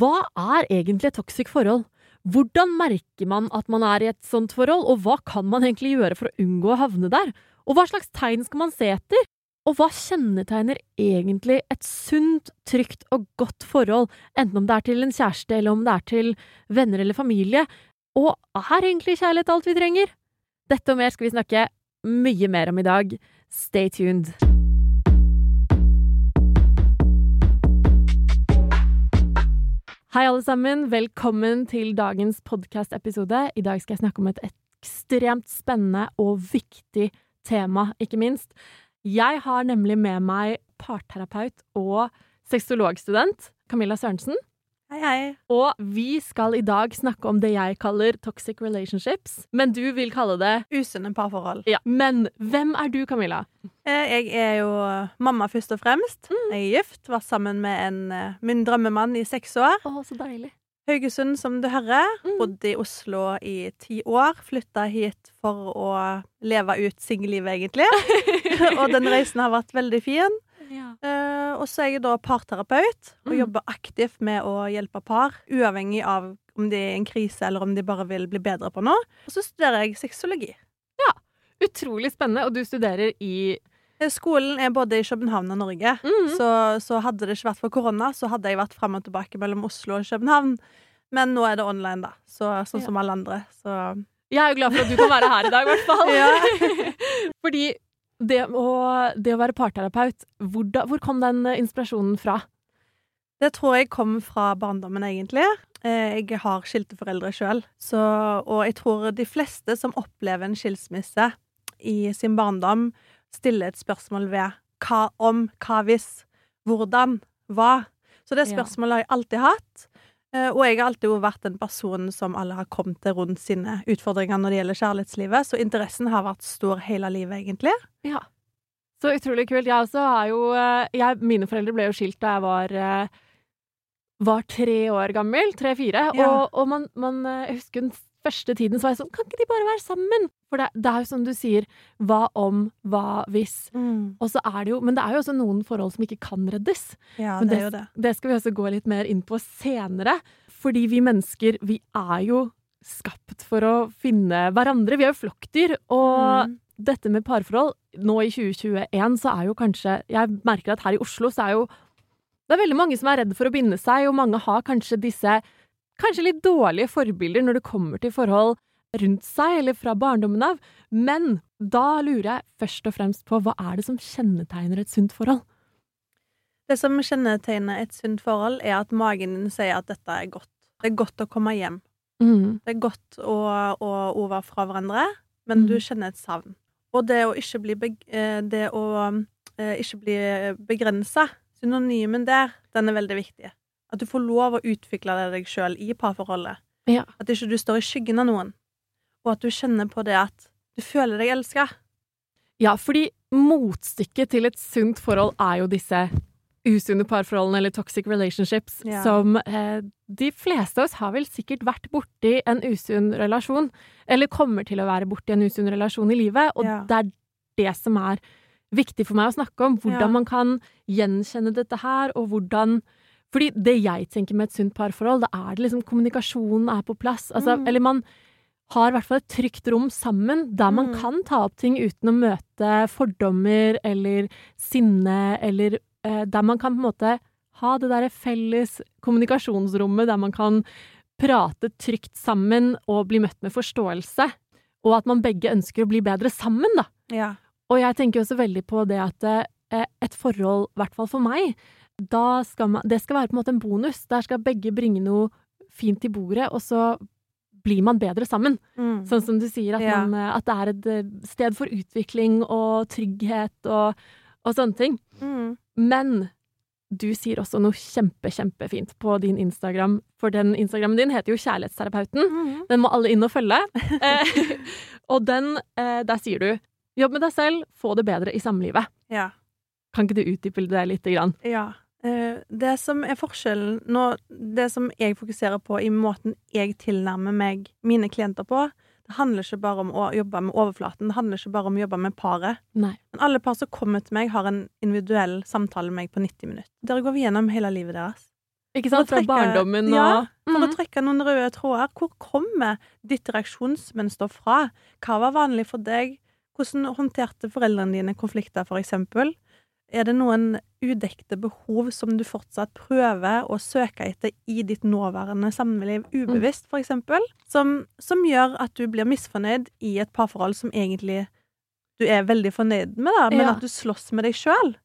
Hva er egentlig et toxic forhold? Hvordan merker man at man er i et sånt forhold, og hva kan man egentlig gjøre for å unngå å havne der? Og hva slags tegn skal man se etter? Og hva kjennetegner egentlig et sunt, trygt og godt forhold, enten om det er til en kjæreste eller om det er til venner eller familie? Og er egentlig kjærlighet alt vi trenger? Dette og mer skal vi snakke mye mer om i dag. Stay tuned. Hei, alle sammen. Velkommen til dagens podkast-episode. I dag skal jeg snakke om et ekstremt spennende og viktig tema, ikke minst. Jeg har nemlig med meg parterapeut og sexologstudent Camilla Sørensen. Hei, hei. Og vi skal i dag snakke om det jeg kaller toxic relationships, men du vil kalle det Usunne parforhold. Ja. Men hvem er du, Camilla? Eh, Jeg er jo mamma først og fremst. Jeg er gift, var sammen med en, eh, min drømmemann i seks år. Å, så deilig. Haugesund, som du hører. Mm. Bodde i Oslo i ti år. Flytta hit for å leve ut singellivet, egentlig. og den reisen har vært veldig fin. Ja. Eh, og så er jeg da parterapeut og Mm. jobber aktivt med å hjelpe par, uavhengig av om de er i en krise eller om de bare vil bli bedre på noe. Og så studerer jeg sexologi. Utrolig spennende, og du studerer i Eh, Skolen er både i København og Norge. mm. Så, så hadde det ikke vært for korona, så hadde jeg vært frem og tilbake mellom Oslo og København. Men nå er det online, da. Så, sånn Ja. som alle andre. Så Jeg er jo glad for at du kan være her i dag, i hvert fall. Ja. Fordi det å, det å være parterapeut, hvor, da, hvor kom den eh, inspirasjonen fra? det tror jeg kom fra barndommen, egentlig. Eh, Jeg har skilte foreldre sjøl, og jeg tror de fleste som opplever en skilsmisse i sin barndom, stiller et spørsmål ved hva om, hva hvis, hvordan, hva. Så det spørsmålet har jeg alltid hatt. Eh, Og jeg har alltid jo vært en person som alle har kommet til rundt sine utfordringer når det gjelder kjærlighetslivet, så interessen har vært stor hele livet, egentlig. Ja. Så utrolig kult. Jeg også har jo eh, jeg, Mine foreldre ble jo skilt da jeg var eh, var tre år gammel. Tre-fire. Ja. Og, og man, man Jeg husker den første tiden så var jeg sånn Kan ikke de bare være sammen? For det, det er jo som du sier. Hva om? Hva hvis? Og så er det jo Men det er jo også noen forhold som ikke kan reddes. Ja, det, det det. Det skal vi også gå litt mer inn på senere. Fordi vi mennesker, vi er jo skapt for å finne hverandre. Vi er jo flokkdyr. Og Mm. dette med parforhold, nå i 2021, så er jo kanskje Jeg merker at her i Oslo så er jo Det er veldig mange som er redd for å binde seg, og mange har kanskje disse Kanskje litt dårlige forbilder når det kommer til forhold rundt seg, eller fra barndommen av. Men da lurer jeg først og fremst på hva er det som kjennetegner et sunt forhold? Det som kjennetegner et sunt forhold, er at magen din sier at dette er godt. Det er godt å komme hjem. Mm. Det er godt å, å, å være fra hverandre, men Mm. du kjenner et savn. Og det å ikke bli, beg eh, det å, eh, ikke bli begrensa, synonymen der, den er veldig viktig. At du får lov å utvikle deg sjøl i parforholdet. Ja. At ikke du står i skyggen av noen. Og at du kjenner på det at du føler deg elska. Ja, fordi motstykket til et sunt forhold er jo disse usunne parforholdene, eller toxic relationships, Ja. som eh, de fleste av oss har vel sikkert vært borti en usunn relasjon, eller kommer til å være borti en usunn relasjon i livet, og Ja. det er det som er viktig for meg å snakke om, hvordan Ja. man kan gjenkjenne dette her, og hvordan Fordi det jeg tenker med et sunt parforhold, da er det liksom kommunikasjonen er på plass. Altså, Mm. Eller man har i hvert fall et trygt rom sammen, der man Mm. kan ta opp ting uten å møte fordommer eller sinne, eller eh, der man kan på en måte ha det derre felles kommunikasjonsrommet der man kan prate trygt sammen og bli møtt med forståelse, og at man begge ønsker å bli bedre sammen, da. Ja. Og jeg tenker også veldig på det at eh, et forhold, i hvert fall for meg, skal man, det skal være på en måte en bonus. Der skal begge bringe noe fint til bordet, og så blir man bedre sammen. Mm. Sånn som du sier, at, Ja. man, eh, at det er et eh, sted for utvikling og trygghet og, og sånne ting. Mm. Men du sier også noe kjempe, kjempefint på din Instagram, for den Instagrammen din heter jo Kjærlighetsterapeuten. Mm. Den må alle inn og følge. Eh, og den, der sier du jobb med deg selv, få det bedre i samlivet. Ja. Kan ikke du utdype det lite grann? Ja. Eh, Det som er forskjellen nå, det som jeg fokuserer på i måten jeg tilnærmer meg mine klienter på, det handler ikke bare om å jobbe med overflaten, det handler ikke bare om å jobbe med paret. Nei. Men alle par som kommer til meg, har en individuell samtale med meg på 90 minutter. Der går vi gjennom hele livet deres. Ikke sant? Trekke? Fra barndommen og Ja, For å Mhm. trekke noen røde tråder. Hvor kommer ditt reaksjonsmønster fra? Hva var vanlig for deg? Hvordan håndterte foreldrene dine konflikter, for eksempel? Er det noen udekte behov som du fortsatt prøver å søke etter i ditt nåværende samliv ubevisst, eksempel? Som, som gjør at du blir misfornøyd i et parforhold som egentlig du er veldig fornøyd med, da, men Ja. at du slåss med deg sjøl.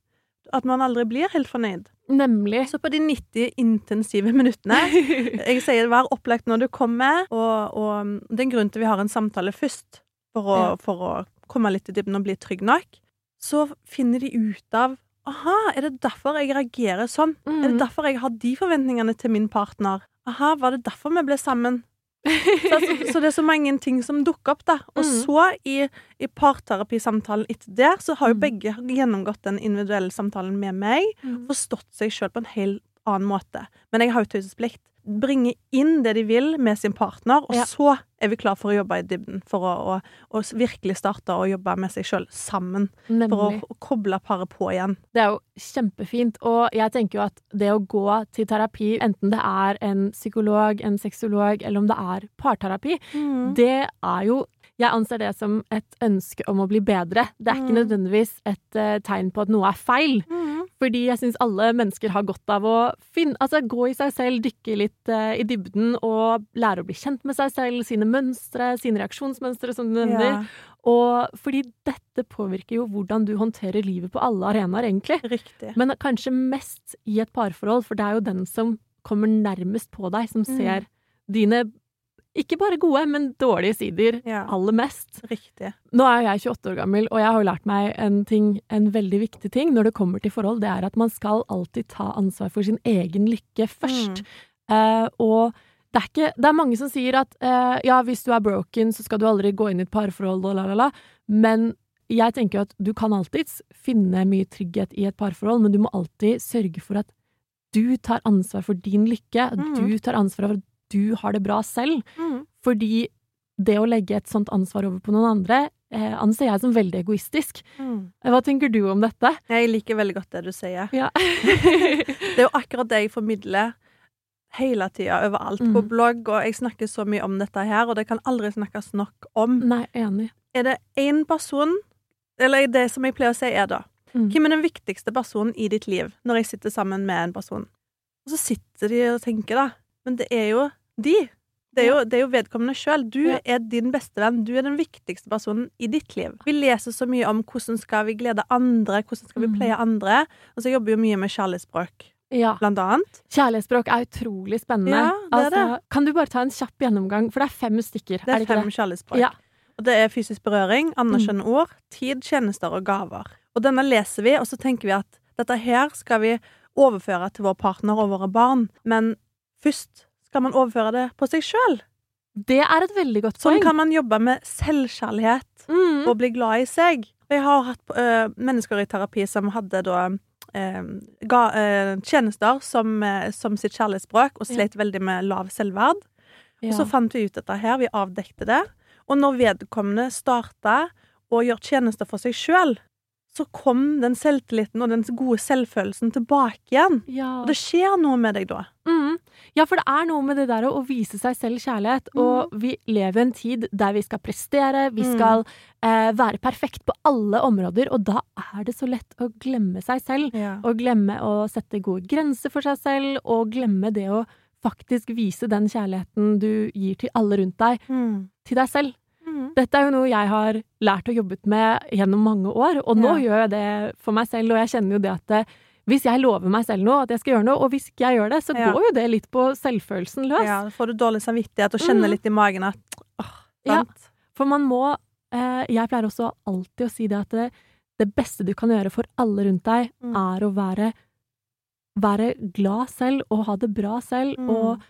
At man aldri blir helt fornøyd. Nemlig. Så på de 90 intensive minuttene Jeg sier vær opplagt når du kommer, og, og det er en grunn til vi har en samtale først, for å, Ja. for å komme litt i dybden og bli trygg nok. Så finner de ut av Aha, er det derfor jeg reagerer sånn? Er det Mm. derfor jeg har de forventningene til min partner? Aha, var det derfor vi ble sammen? Så, så, så det er så mange ting som dukker opp, da. Og Mm. så, i, i parterapisamtalen etter det, så har jo Mm. begge gjennomgått den individuelle samtalen med meg Mm. forstått seg sjøl på en helt annen måte. Men jeg har jo taushetsplikt. Bringe inn det de vil med sin partner, og Ja. så er vi klar for å jobbe i dybden. For å, å, å virkelig starte å jobbe med seg sjøl sammen. For å, å koble paret på igjen. Det er jo kjempefint, og jeg tenker jo at det å gå til terapi, enten det er en psykolog, en sexolog, eller om det er parterapi, det er jo jeg anser det som et ønske om å bli bedre. Det er ikke Mm. nødvendigvis et uh, tegn på at noe er feil. Mm. Fordi jeg syns alle mennesker har godt av å finne, altså, gå i seg selv, dykke litt eh, i dybden og lære å bli kjent med seg selv, sine mønstre, sine reaksjonsmønstre, som du nevner. Ja, Og fordi dette påvirker jo hvordan du håndterer livet på alle arenaer, egentlig. riktig. Men kanskje mest i et parforhold, for det er jo den som kommer nærmest på deg, som Mm. ser dine ikke bare gode, men dårlige sider Ja. aller mest. Riktig. Nå er jeg 28 år gammel, og jeg har jo lært meg en ting, en veldig viktig ting når det kommer til forhold, det er at man skal alltid ta ansvar for sin egen lykke først. Mm. Eh, og det er, ikke, det er mange som sier at eh, ja, hvis du er broken, så skal du aldri gå inn i et parforhold og la, la, la. Men jeg tenker at du kan alltids finne mye trygghet i et parforhold, men du må alltid sørge for at du tar ansvar for din lykke. Mm. du tar ansvar for at du har det bra selv. Mm. Fordi det å legge et sånt ansvar over på noen andre, eh, anser jeg som veldig egoistisk. Mm. Hva tenker du om dette? Jeg liker veldig godt det du sier. Ja. Det er jo akkurat det jeg formidler hele tida, overalt. På Mm. blogg, og jeg snakker så mye om dette her, og det kan aldri snakkes nok om. Nei, enig. Er det én person, eller det som jeg pleier å si, er da Mm. Hvem er den viktigste personen i ditt liv når jeg sitter sammen med en person? Og så sitter de og tenker, da. Men det er jo de. Det er jo, det er jo vedkommende sjøl. Du Ja. er din beste venn. Du er den viktigste personen i ditt liv. Vi leser så mye om hvordan skal vi glede andre, hvordan skal vi Mm. pleie andre. Og så jobber vi jo mye med kjærlighetsspråk, Ja. blant annet. Kjærlighetsspråk er utrolig spennende. Ja, det er altså, Kan du bare ta en kjapp gjennomgang, for det er fem stykker. Det er, ikke fem kjærlighetsspråk. Ja. Og det er fysisk berøring, anerkjennende Mm. ord, tid, tjenester og gaver. Og denne leser vi, og så tenker vi at dette her skal vi overføre til vår partner og våre barn. Men først skal man overføre det på seg sjøl. Det er et veldig godt poeng. Sånn kan man jobbe med selvkjærlighet mm. og bli glad i seg. Jeg har hatt øh, mennesker i terapi som hadde da øh, ga, øh, tjenester som, som sitt kjærlighetsspråk, og Ja. veldig med lav selvverd. ja. Og så fant vi ut dette her, vi avdekte det. Og når vedkommende starta å gjøre tjenester for seg sjøl, så kom den selvtilliten og den gode selvfølelsen tilbake igjen. ja. Og det skjer noe med deg da. Mm. ja, for det er noe med det der å, vise seg selv kjærlighet. Og vi lever i en tid der vi skal prestere, vi Mm. skal eh, være perfekt på alle områder, og da er det så lett å glemme seg selv. Ja. Og glemme å sette gode grenser for seg selv, og glemme det å faktisk vise den kjærligheten du gir til alle rundt deg, Mm. til deg selv. Mm. Dette er jo noe jeg har lært og jobbet med gjennom mange år, og nå Ja. gjør jeg det for meg selv, og jeg kjenner jo det at det, hvis jeg lover meg selv noe, at jeg skal gjøre noe, og hvis ikke jeg gjør det, så Ja. går jo det litt på selvfølelsen løs. ja, da får du dårlig samvittighet og kjenner Mm. litt i magen at åh, Ja. For man må eh, Jeg pleier også alltid å si det at det, det beste du kan gjøre for alle rundt deg, Mm. er å være, være glad selv og ha det bra selv, Mm. og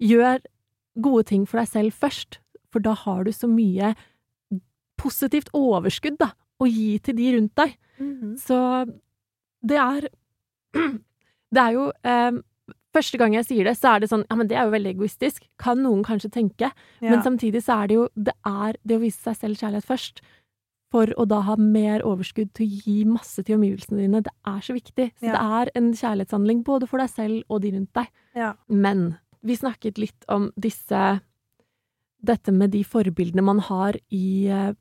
gjør gode ting for deg selv først, for da har du så mye positivt overskudd da, å gi til de rundt deg. Mhm. Så det er Det er jo eh, Første gang jeg sier det, så er det sånn Ja, men det er jo veldig egoistisk. Kan noen kanskje tenke. Ja. Men samtidig så er det jo Det er det å vise seg selv kjærlighet først. For å da ha mer overskudd til å gi masse til omgivelsene dine. Det er så viktig. Så Ja. det er en kjærlighetshandling både for deg selv og de rundt deg. Ja. Men vi snakket litt om disse Dette med de forbildene man har i, eh,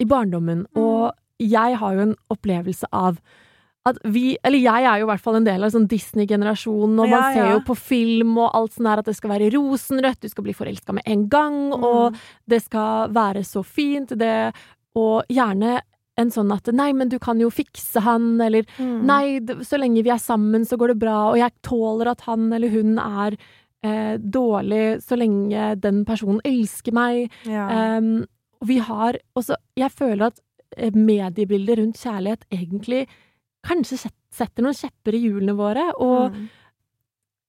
i barndommen. Mm. Og jeg har jo en opplevelse av at vi Eller jeg er jo i hvert fall en del av sånn Disney-generasjonen, og man Ja, ser ja. jo på film og alt sånn her at det skal være rosenrødt, du skal bli forelska med en gang, og Mm. det skal være så fint, det Og gjerne en sånn at nei, men du kan jo fikse han, eller Mm. Nei, så lenge vi er sammen, så går det bra, og jeg tåler at han eller hun er eh, dårlig så lenge den personen elsker meg. Ja. Um, og vi har også Jeg føler at eh, mediebildet rundt kjærlighet egentlig kanskje setter noen kjepper i hjulene våre, og Mm.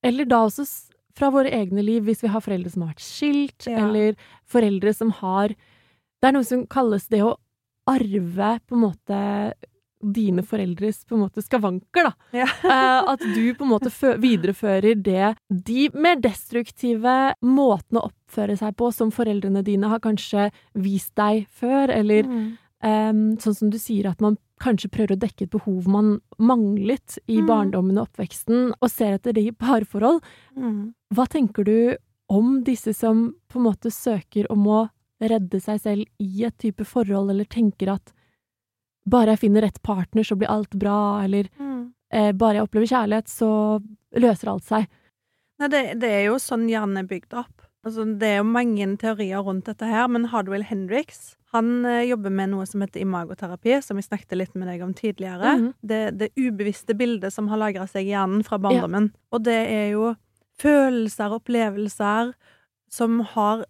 eller da også fra våre egne liv, hvis vi har foreldre som har vært skilt, Ja. eller foreldre som har Det er noe som kalles det å arve på en måte dine foreldres på en måte skavanker, da. Ja. Eh, at du på en måte viderefører det De mer destruktive måtene å oppføre seg på som foreldrene dine har kanskje vist deg før, eller Mm. um, sånn som du sier at man kanskje prøver å dekke et behov man manglet i Mm. barndommen og oppveksten, og ser etter det i parforhold. Mm. Hva tenker du om disse som på en måte søker om å redde seg selv i et type forhold, eller tenker at bare jeg finner rett partner, så blir alt bra, eller Mm. eh, bare jeg opplever kjærlighet, så løser alt seg. Nei, det, det er jo sånn hjernen er bygd opp. Altså, det er jo mange teorier rundt dette her, men Hardwell Hendricks han eh, jobber med noe som heter imagoterapi, som vi snakket litt med deg om tidligere. Mhm. Det, det ubevisste bildet som har lagra seg i hjernen fra barndommen. Og det er jo følelser og opplevelser som har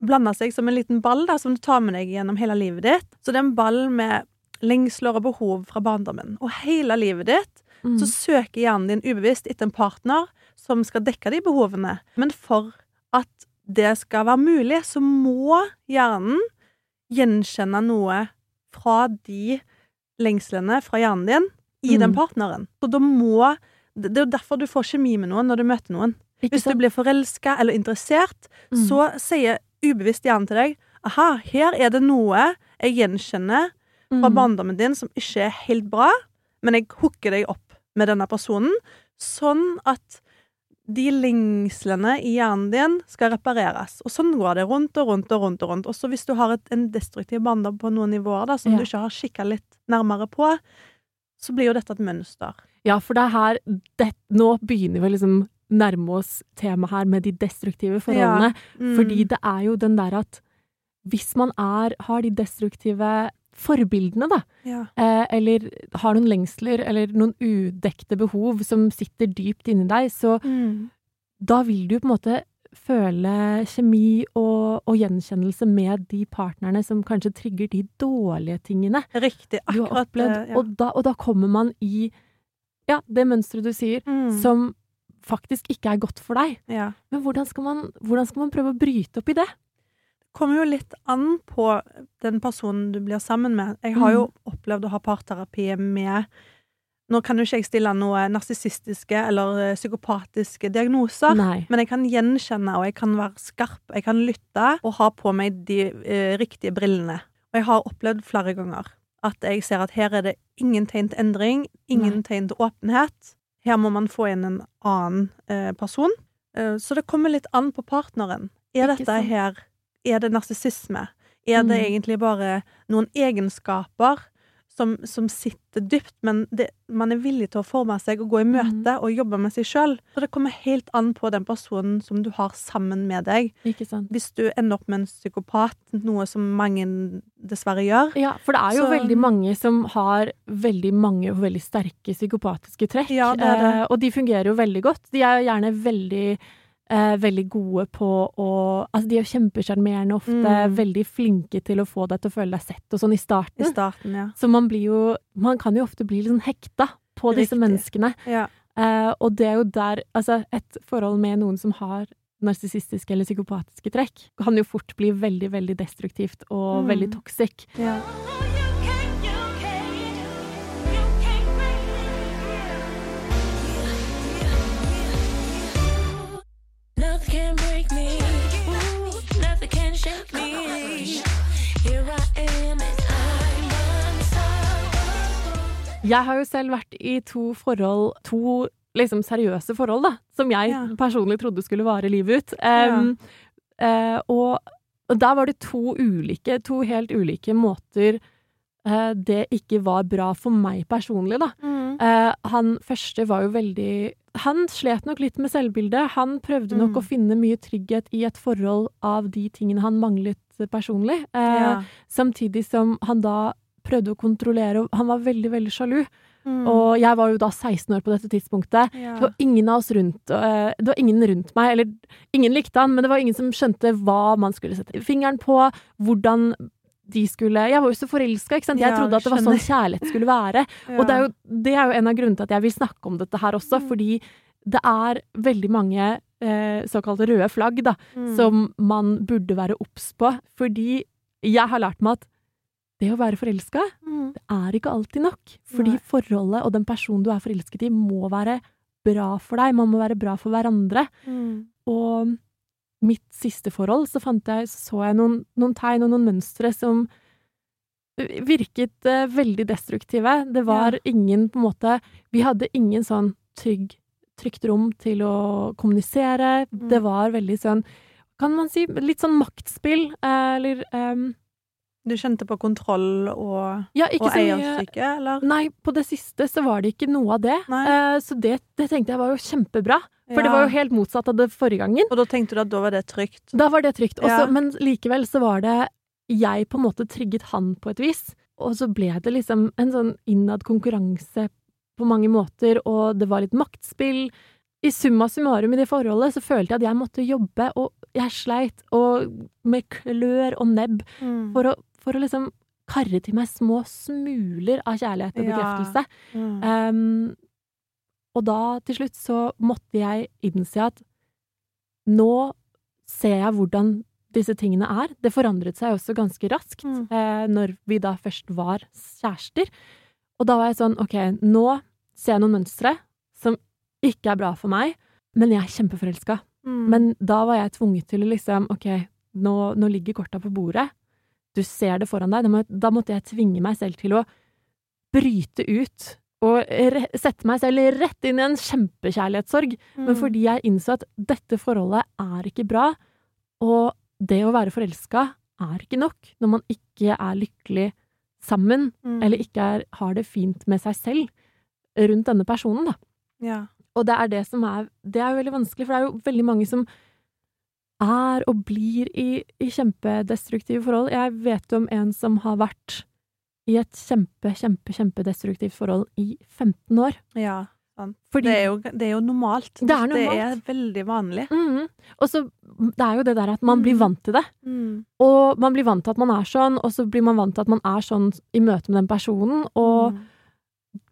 blanda seg som en liten ball da, som du tar med deg gjennom hele livet ditt. Så det er en ball med lengsler og behov fra barndommen. Og hele livet ditt Mm. så søker hjernen din ubevisst etter en partner som skal dekke de behovene. Men for at det skal være mulig, så må hjernen gjenkjenne noe fra de lengslene fra hjernen din i den Mm. partneren. Så da må Det det er jo derfor du får kjemi med noen når du møter noen. Hvis du blir forelska eller interessert, Mm. så sier ubevisst hjernen til deg Aha, her er det noe jeg gjenkjenner fra Mm. barndommen din som ikke er helt bra, men jeg hooker deg opp med denne personen, sånn at de lengslene i hjernen din skal repareres. Og sånn går det rundt og rundt og rundt. Og rundt. Også hvis du har et, en destruktiv barndom på noen nivåer da, som Ja. du ikke har kikka litt nærmere på, så blir jo dette et mønster. Ja, for det er her det, Nå begynner vi liksom nærme oss temaet her med de destruktive forholdene. Mm. Fordi det er jo den der at hvis man er, har de destruktive forbildene, da, ja. eh, eller har noen lengsler eller noen udekte behov som sitter dypt inni deg, så Mm. da vil du på en måte føle kjemi og, og gjenkjennelse med de partnerne som kanskje trigger de dårlige tingene Riktig. du har Akkurat. opplevd. ja. Og, da, og da kommer man i ja, det mønsteret du sier, Mm. som faktisk ikke er godt for deg. ja. Men hvordan skal man, hvordan skal man prøve å bryte opp i det? Kommer jo litt an på den personen du blir sammen med. Jeg har jo Mm. opplevd å ha parterapi med Nå kan jo ikke jeg stille noen narsissistiske eller eh, psykopatiske diagnoser, Nei. men jeg kan gjenkjenne, og jeg kan være skarp, jeg kan lytte og ha på meg de eh, riktige brillene. Og jeg har opplevd flere ganger at jeg ser at her er det ingen tegn til endring, ingen Nei. tegn til åpenhet. Her må man få inn en annen eh, person. Eh, så det kommer litt an på partneren. Er dette her Er det narsissisme? Er det Mm. egentlig bare noen egenskaper som, som sitter dypt, men det, man er villig til å forme seg og gå i Mm. møte og jobbe med seg sjøl? Så det kommer helt an på den personen som du har sammen med deg. Hvis du ender opp med en psykopat, noe som mange dessverre gjør Ja, for det er jo Så- veldig mange som har veldig mange og veldig sterke psykopatiske trekk. Ja, det er det. Eh, og de fungerer jo veldig godt. De er jo gjerne veldig eh, veldig gode på å Altså, de er jo kjempesjarmerende ofte, Mm. veldig flinke til å få deg til å føle deg sett og sånn i I starten. starten, ja. Så man blir jo Man kan jo ofte bli litt sånn hekta på disse menneskene. ja. Eh, og det er jo der Altså, et forhold med noen som har narsissistiske eller psykopatiske trekk, kan jo fort bli veldig, veldig destruktivt og Mm. veldig toxic. ja. Jeg har jo selv vært i to forhold, to liksom seriøse forhold, da, som jeg Ja. personlig trodde skulle vare livet ut. Em, eh, og og der var det to ulike, to helt ulike måter uh, det ikke var bra for meg personlig, da. Mm. Uh, han første var jo veldig Han slet nok litt med selvbildet. Han prøvde nok Mm. å finne mye trygghet i et forhold av de tingene han manglet personlig. Eh, Ja. Samtidig som han da prøvde å kontrollere, og han var veldig, veldig sjalu. Mm. Og jeg var jo da 16 år på dette tidspunktet. ja. Det var ingen av oss rundt eh, Det var ingen rundt meg, eller ingen likte han, men det var ingen som skjønte hva man skulle sette fingeren på, hvordan de skulle Jeg var jo så forelska, ikke sant. Jeg trodde at det var sånn kjærlighet skulle være. Og det er, jo, det er jo en av grunnene til at jeg vil snakke om dette her også, Mm. fordi det er veldig mange eh, såkalte røde flagg, da, Mm. som man burde være obs på. Fordi jeg har lært meg at det å være forelska, Mm. det er ikke alltid nok. Fordi Nei. forholdet og den personen du er forelsket i, må være bra for deg. Man må være bra for hverandre. Mm. Og mitt siste forhold, så fant jeg, så jeg noen, noen tegn og noen mønstre som virket uh, veldig destruktive. Det var ingen på en måte Vi hadde ingen sånn trygg, trygt rom til å kommunisere. Mm. Det var veldig sånn Kan man si litt sånn maktspill, eh, eller em, Du kjente på kontroll og, Ja, og eierstykke, eller? Nei, på det siste så var det ikke noe av det. Eh, så det, det tenkte jeg var jo kjempebra. For det var jo helt motsatt av det forrige gangen. Og da tenkte du at da var det trygt? Da var det trygt. Også, Ja. Men likevel så var det Jeg på en måte trygget han på et vis. Og så ble det liksom en sånn innad konkurranse på mange måter, og det var litt maktspill. I summa summarum i det forholdet så følte jeg at jeg måtte jobbe, og jeg sleit og med klør og nebb Mm. for å, for å liksom karre til meg små smuler av kjærlighet og Ja. bekreftelse. Mm. Um, og da, til slutt, så måtte jeg innse at nå ser jeg hvordan disse tingene er. Det forandret seg også ganske raskt Mm. eh, når vi da først var kjærester. Og da var jeg sånn, ok, nå ser jeg noen mønstre som ikke er bra for meg, men jeg er kjempeforelska. Mm. Men da var jeg tvunget til å liksom, ok, nå, nå ligger korta på bordet. Du ser det foran deg. Da, måtte jeg tvinge meg selv til å bryte ut og sette meg selv rett inn i en kjempekjærlighetssorg. Men Mm. fordi jeg innså at dette forholdet er ikke bra, og det å være forelska er ikke nok når man ikke er lykkelig sammen, Mm. eller ikke er, har det fint med seg selv rundt denne personen, da. Ja. Og det er det som er Det er jo veldig vanskelig, for det er jo veldig mange som er og blir i, i kjempedestruktive forhold. Jeg vet om en som har vært i et kjempe, kjempe, kjempedestruktivt forhold i 15 år. ja. Sant. Fordi Det er, jo, det er jo normalt. Det er Det er veldig vanlig. Mm. Og så Det er jo det der at man blir Mhm. vant til det. Mm. Og man blir vant til at man er sånn, og så blir man vant til at man er sånn i møte med den personen, og Mm.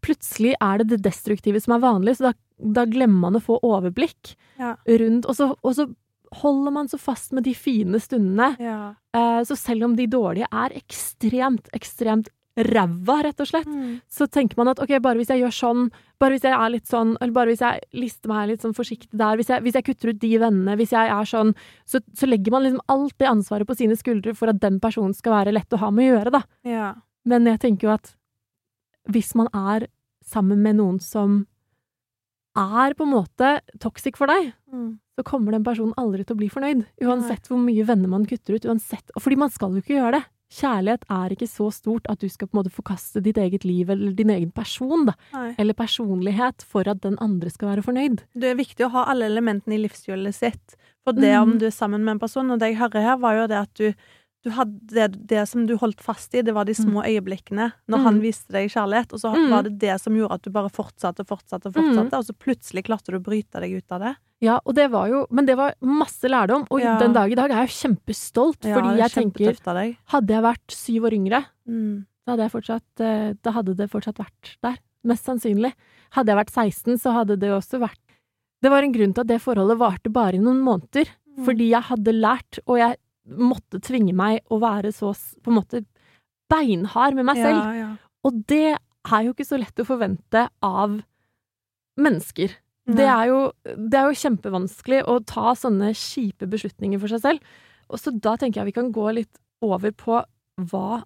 plutselig er det det destruktive som er vanlig, så da, da glemmer man å få overblikk Ja. rundt, og så, og så holder man så fast med de fine stundene. Ja. Uh, så selv om de dårlige er ekstremt, ekstremt ræva, rett og slett, Mm. så tenker man at ok, bare hvis jeg gjør sånn, bare hvis jeg er litt sånn, eller bare hvis jeg lister meg litt sånn forsiktig der, hvis jeg, hvis jeg kutter ut de vennene, hvis jeg er sånn, så, så legger man liksom alt det ansvaret på sine skuldre for at den personen skal være lett å ha med å gjøre, da. ja. Men jeg tenker jo at hvis man er sammen med noen som er på en måte toxic for deg, Mm. Så kommer den personen aldri til å bli fornøyd. Uansett hvor mye venner man kutter ut. uansett. Fordi man skal jo ikke gjøre det. Kjærlighet er ikke så stort at du skal på en måte forkaste ditt eget liv eller din egen person, da. Nei. Eller personlighet for at den andre skal være fornøyd. Det er viktig å ha alle elementene i livshjulet sitt. For det mm. om du er sammen med en person, og det jeg hører her, var jo det at du, du hadde det, det som du holdt fast i, det var de små øyeblikkene når mm. han viste deg kjærlighet, og så Mhm. var det det som gjorde at du bare fortsatte og fortsatte og fortsatte, og så plutselig klarte du å bryte deg ut av det. Ja, og det var jo Men det var masse lærdom, og Ja. den dag i dag er jeg jo kjempestolt, Ja, fordi jeg tenker. Hadde jeg vært syv år yngre, Mm. da hadde fortsatt eh, Da hadde det fortsatt vært der. Mest sannsynlig. Hadde jeg vært 16, så hadde det også vært Det var en grunn til at det forholdet varte bare i noen måneder. Mm. Fordi jeg hadde lært, og jeg måtte tvinge meg å være så på en måte beinhard med meg selv. Ja, ja. Og det er jo ikke så lett å forvente av mennesker. Det er, jo, det er jo kjempevanskelig å ta sånne kjipe beslutninger for seg selv. Og så da tenker jeg vi kan gå litt over på hva,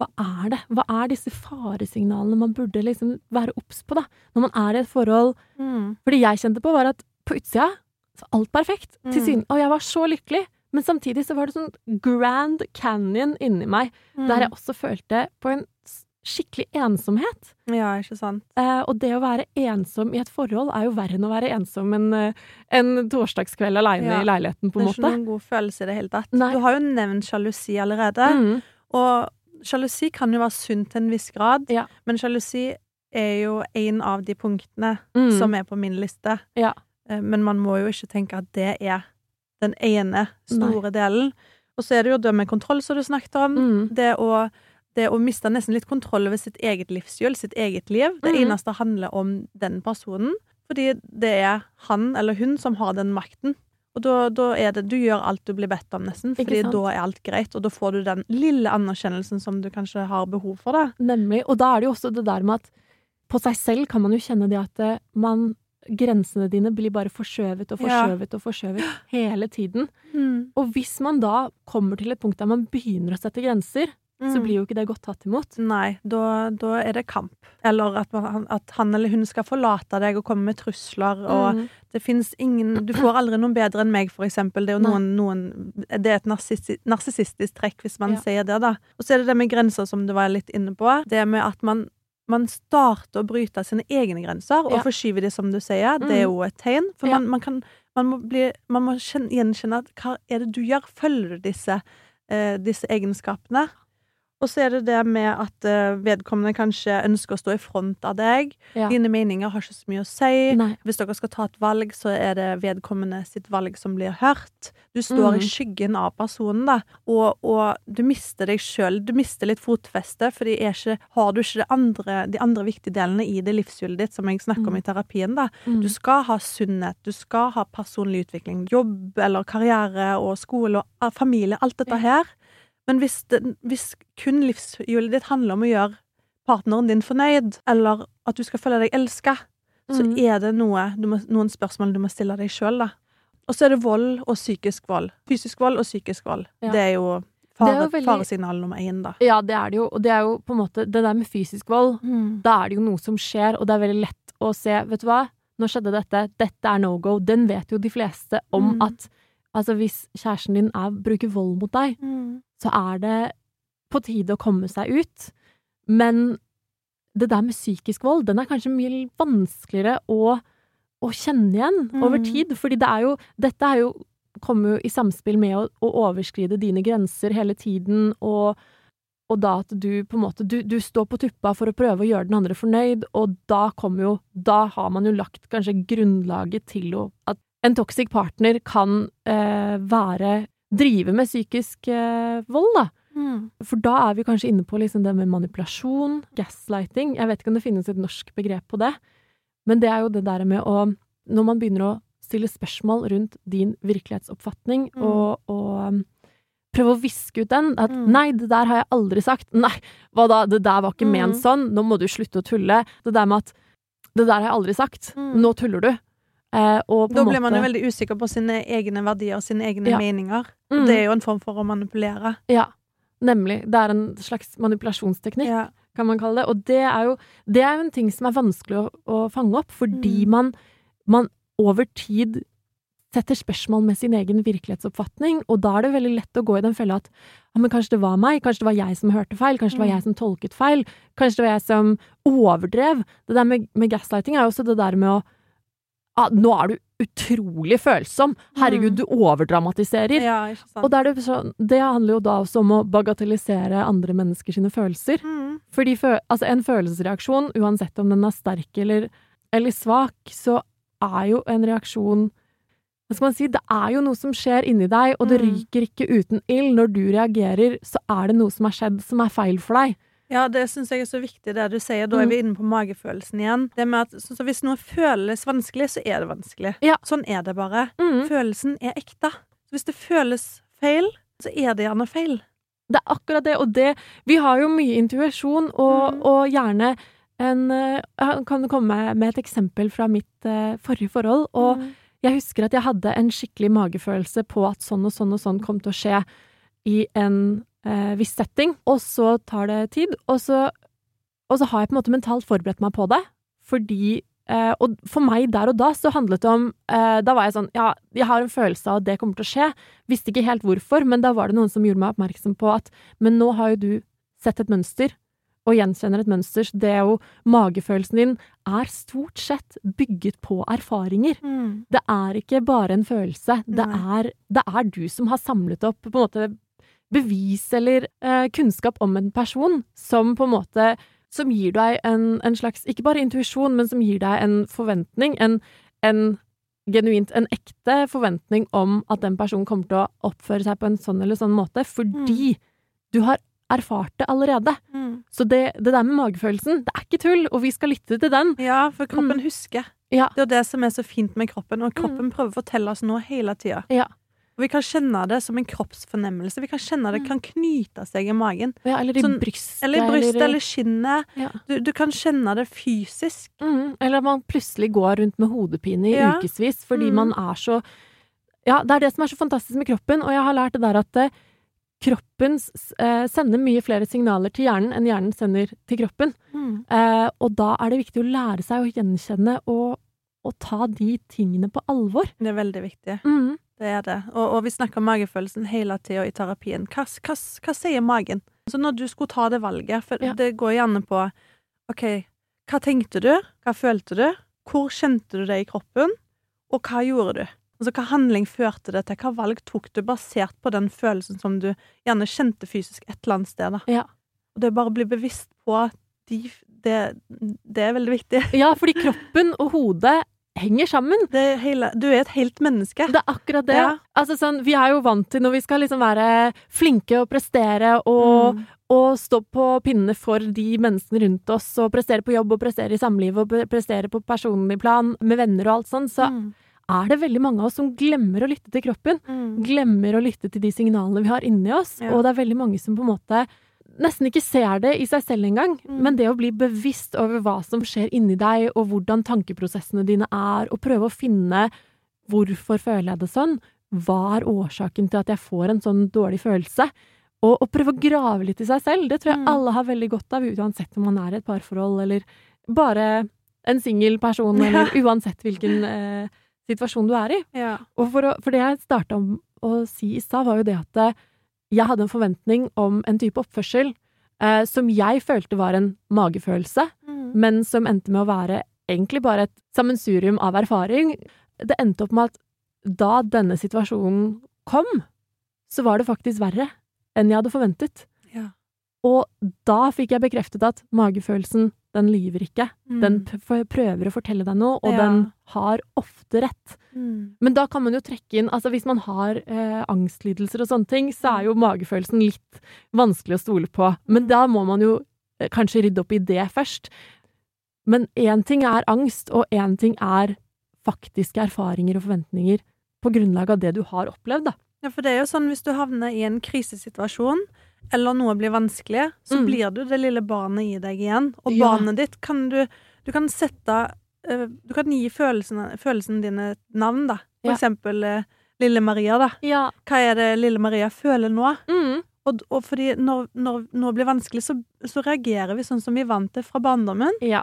hva er det? Hva er disse faresignalene man burde liksom være obs på, da? Når man er i et forhold Mm. det jeg kjente på, var at på utsida så alt perfekt. Til syne. og jeg var så lykkelig. Men samtidig så var det sånn Grand Canyon inni meg, der jeg også følte på en skikkelig ensomhet. Ja, ikke sant. Eh, og det å være ensom i et forhold er jo verre enn å være ensom en, eh, en torsdagskveld aleine Ja. i leiligheten, på Det en er ikke måte. noen god følelse i det hele tatt. Nei. Du har jo nevnt sjalusi allerede. Mm. Og sjalusi kan jo være sunt til en viss grad, Ja. men sjalusi er jo en av de punktene Mm. som er på min liste. Ja. Eh, Men man må jo ikke tenke at det er den ene store delen. Og så er det jo det med kontroll, som du snakket om. Mm. Det, å, det å miste nesten litt kontroll over sitt eget livshjul, sitt eget liv. Det Mhm. eneste handler om den personen. Fordi det er han eller hun som har den makten. Og da, da er det Du gjør alt du blir bedt om, nesten. Fordi da er alt greit, og da får du den lille anerkjennelsen som du kanskje har behov for, da. Nemlig. Og da er det jo også det der med at på seg selv kan man jo kjenne det at eh, man Grensene dine blir bare forskjøvet og Ja. og forskjøvet hele tiden. Og hvis man da kommer til et punkt der man begynner å sette grenser, så Mm. blir jo ikke det godt tatt imot. Nei, da, da er det kamp. Eller at, man, at han eller hun skal forlate deg og komme med trusler, og Mm. det fins ingen Du får aldri noen bedre enn meg, for eksempel. Det er noen, noen Det er et narsissistisk trekk, hvis man Ja. sier det, da. Og så er det det med grenser, som du var litt inne på. Det med at man man starter å bryte sine egne grenser og Ja. forskyver de, som du sier. Det er Mm. jo et tegn. For Ja. man, man kan Man må, bli, man må kjenne, gjenkjenne at hva er det du gjør? Følger du disse, eh, disse egenskapene? Og så er det det med at eh, vedkommende kanskje ønsker å stå i front av deg. Ja. Dine meninger har ikke så mye å si. Nei. Hvis dere skal ta et valg, så er det vedkommende sitt valg som blir hørt. Du står i Mm. skyggen av personen, da, og, og du mister deg sjøl. Du mister litt fotfeste, er ikke, har du ikke andre, de andre viktige delene i det livshjulet ditt, som jeg snakker om Mm. i terapien, da. Mm. Du skal ha sunnhet, du skal ha personlig utvikling, jobb eller karriere og skole og ah, familie, alt dette her. Men hvis, det, hvis kun livshjulet ditt handler om å gjøre partneren din fornøyd, eller at du skal føle deg elska, så Mm. er det noe, du må, noen spørsmål du må stille deg sjøl, da. Og så er det vold og psykisk vold. Fysisk vold og psykisk vold. Ja. Det er jo fare, veldig- faresignal nummer én, da. Ja, det er det jo. Og det er jo på en måte Det der med fysisk vold, da er det jo noe som skjer, og det er veldig lett å se Vet du hva, nå skjedde dette, dette er no go. Den vet jo de fleste om Mm. at altså hvis kjæresten din er, bruker vold mot deg, så er det på tide å komme seg ut. Men det der med psykisk vold, den er kanskje mye vanskeligere å, å kjenne igjen over Mm. tid. Fordi det er jo Dette er jo kommer jo i samspill med å, å overskride dine grenser hele tiden, og, og da at du på en måte du, du står på tuppa for å prøve å gjøre den andre fornøyd, og da kommer jo Da har man jo lagt kanskje grunnlaget til å At en toxic partner kan eh, være Drive med psykisk eh, vold, da. For da er vi kanskje inne på liksom det med manipulasjon, gaslighting. Jeg vet ikke om det finnes et norsk begrep på det, men det er jo det der med å Når man begynner å stille spørsmål rundt din virkelighetsoppfatning, Mm. og, og um, prøve å viske ut den at Mm. 'nei, det der har jeg aldri sagt', 'nei, hva da, det der var ikke Mm. ment sånn', 'nå må du slutte å tulle', det der med at 'det der har jeg aldri sagt', Mm. 'nå tuller du'. Eh, og Da blir man jo veldig usikker på sine egne verdier, sine egne Ja. meninger. Mm. Det er jo en form for å manipulere. Ja, nemlig. Det er en slags manipulasjonsteknikk. Ja. kan man kalle det. Og det er jo, det er en ting som er vanskelig å, å fange opp, fordi Mm. man, man over tid setter spørsmål med sin egen virkelighetsoppfatning, og da er det veldig lett å gå i den fella at ja, men kanskje det var meg, kanskje det var jeg som hørte feil, kanskje det var Mm. jeg som tolket feil, kanskje det var jeg som overdrev. Det der med, med gaslighting er jo også det der med å ah, nå er du utrolig følsom, herregud, Mm. du overdramatiserer. ja. Og det, det handler jo da også om å bagatellisere andre mennesker sine følelser. Mm. Fordi altså en følelsesreaksjon, uansett om den er sterk eller, eller svak, så er jo en reaksjon hva skal man si, det er jo noe som skjer inni deg, og det Mm. ryker ikke uten ild. Når du reagerer, så er det noe som har skjedd som er feil for deg. Ja, det syns jeg er så viktig, det du sier. Da er Mm. vi inne på magefølelsen igjen. Det med at så, så Hvis noe føles vanskelig, så er det vanskelig. Ja. Sånn er det bare. Mm. Følelsen er ekte. Hvis det føles feil, så er det gjerne feil. Det er akkurat det, og det Vi har jo mye intuisjon, og, mm. og gjerne en eh, Jeg kan komme med et eksempel fra mitt eh, forrige forhold. Og Mm. jeg husker at jeg hadde en skikkelig magefølelse på at sånn og sånn og sånn kom til å skje i en eh, viss setting. Og så tar det tid, og så, og så har jeg på en måte mentalt forberedt meg på det. Fordi eh, Og for meg der og da så handlet det om eh, Da var jeg sånn Ja, jeg har en følelse av at det kommer til å skje. Visste ikke helt hvorfor, men da var det noen som gjorde meg oppmerksom på at Men nå har jo du sett et mønster, og gjenkjenner et mønster. Så det er jo Magefølelsen din er stort sett bygget på erfaringer. Mm. Det er ikke bare en følelse. Det er, det er du som har samlet opp på en måte bevis eller eh, kunnskap om en person som på en måte Som gir deg en, en slags Ikke bare intuisjon, men som gir deg en forventning. En, en genuint en ekte forventning om at den personen kommer til å oppføre seg på en sånn eller sånn måte, fordi du har erfart det allerede. Mm. Så det, det der med magefølelsen, det er ikke tull, og vi skal lytte til den. Ja, for kroppen husker. Ja. Det er jo det som er så fint med kroppen, og kroppen prøver å fortelle oss noe hele tida. Ja. Og vi kan kjenne det som en kroppsfornemmelse. Vi kan kjenne det kan knyte seg i magen. Ja, eller i Sånn- brystet. Eller i brystet, i- eller skinnet. Ja. Du, du kan kjenne det fysisk. Mm, eller at man plutselig går rundt med hodepine i Ja. ukevis fordi Mm. man er så Ja, det er det som er så fantastisk med kroppen, og jeg har lært det der at eh, kroppen eh, sender mye flere signaler til hjernen enn hjernen sender til kroppen. Eh, og da er det viktig å lære seg å gjenkjenne og, og ta de tingene på alvor. Det er veldig viktig. Mm. Det er det. Og, og vi snakker om magefølelsen hele tida i terapien. Hva, hva, hva sier magen? Så når du skulle ta det valget, for Ja. det går gjerne på OK, hva tenkte du? Hva følte du? Hvor kjente du det i kroppen? Og hva gjorde du? Altså, Hva handling førte det til? Hva valg tok du basert på den følelsen som du gjerne kjente fysisk et eller annet sted? Ja. Og det bare å bli bevisst på de, det, det er veldig viktig. ja, fordi kroppen og hodet henger sammen. Det hele, du er et helt menneske. Det er akkurat det. Ja. Altså sånn, vi er jo vant til når vi skal liksom være flinke og prestere og, Mm. og stå på pinnene for de menneskene rundt oss, og prestere på jobb og prestere i samlivet og prestere på personlig plan med venner og alt sånn, så Mm. er det veldig mange av oss som glemmer å lytte til kroppen. Mm. Glemmer å lytte til de signalene vi har inni oss, Ja. og det er veldig mange som på en måte nesten ikke ser det i seg selv engang, Mm. men det å bli bevisst over hva som skjer inni deg, og hvordan tankeprosessene dine er, og prøve å finne hvorfor føler jeg det sånn, hva er årsaken til at jeg får en sånn dårlig følelse, og, og prøve å grave litt i seg selv, det tror jeg Mm. alle har veldig godt av, uansett om man er i et parforhold, eller bare en singel person, eller uansett hvilken eh, situasjon du er i. Ja. Og for, å, for det jeg starta å si i stad, var jo det at eh, jeg hadde en forventning om en type oppførsel eh, som jeg følte var en magefølelse, Mm. men som endte med å være egentlig bare et sammensurium av erfaring. Det endte opp med at da denne situasjonen kom, så var det faktisk verre enn jeg hadde forventet. Ja. Og da fikk jeg bekreftet at magefølelsen, den lyver ikke. Den Mm. Den prøver å fortelle deg noe, og Ja. den har ofte rett. Mm. Men da kan man jo trekke inn Altså hvis man har eh, angstlidelser og sånne ting, så er jo magefølelsen litt vanskelig å stole på. Men da må man jo eh, kanskje rydde opp i det først. Men én ting er angst, og én ting er faktiske erfaringer og forventninger på grunnlag av det du har opplevd, da. Ja, for det er jo sånn hvis du havner i en krisesituasjon, eller noe blir vanskelig, så Mm. blir du det lille barnet i deg igjen. Og Ja. barnet ditt kan du Du kan sette eh, Du kan gi følelsene, følelsene dine et navn, da. For Ja. eksempel eh, Lille Maria, da. Ja. Hva er det Lille Maria føler nå? Mm. Og, og fordi når, når noe blir vanskelig, så, så reagerer vi sånn som vi vant til fra barndommen. Ja.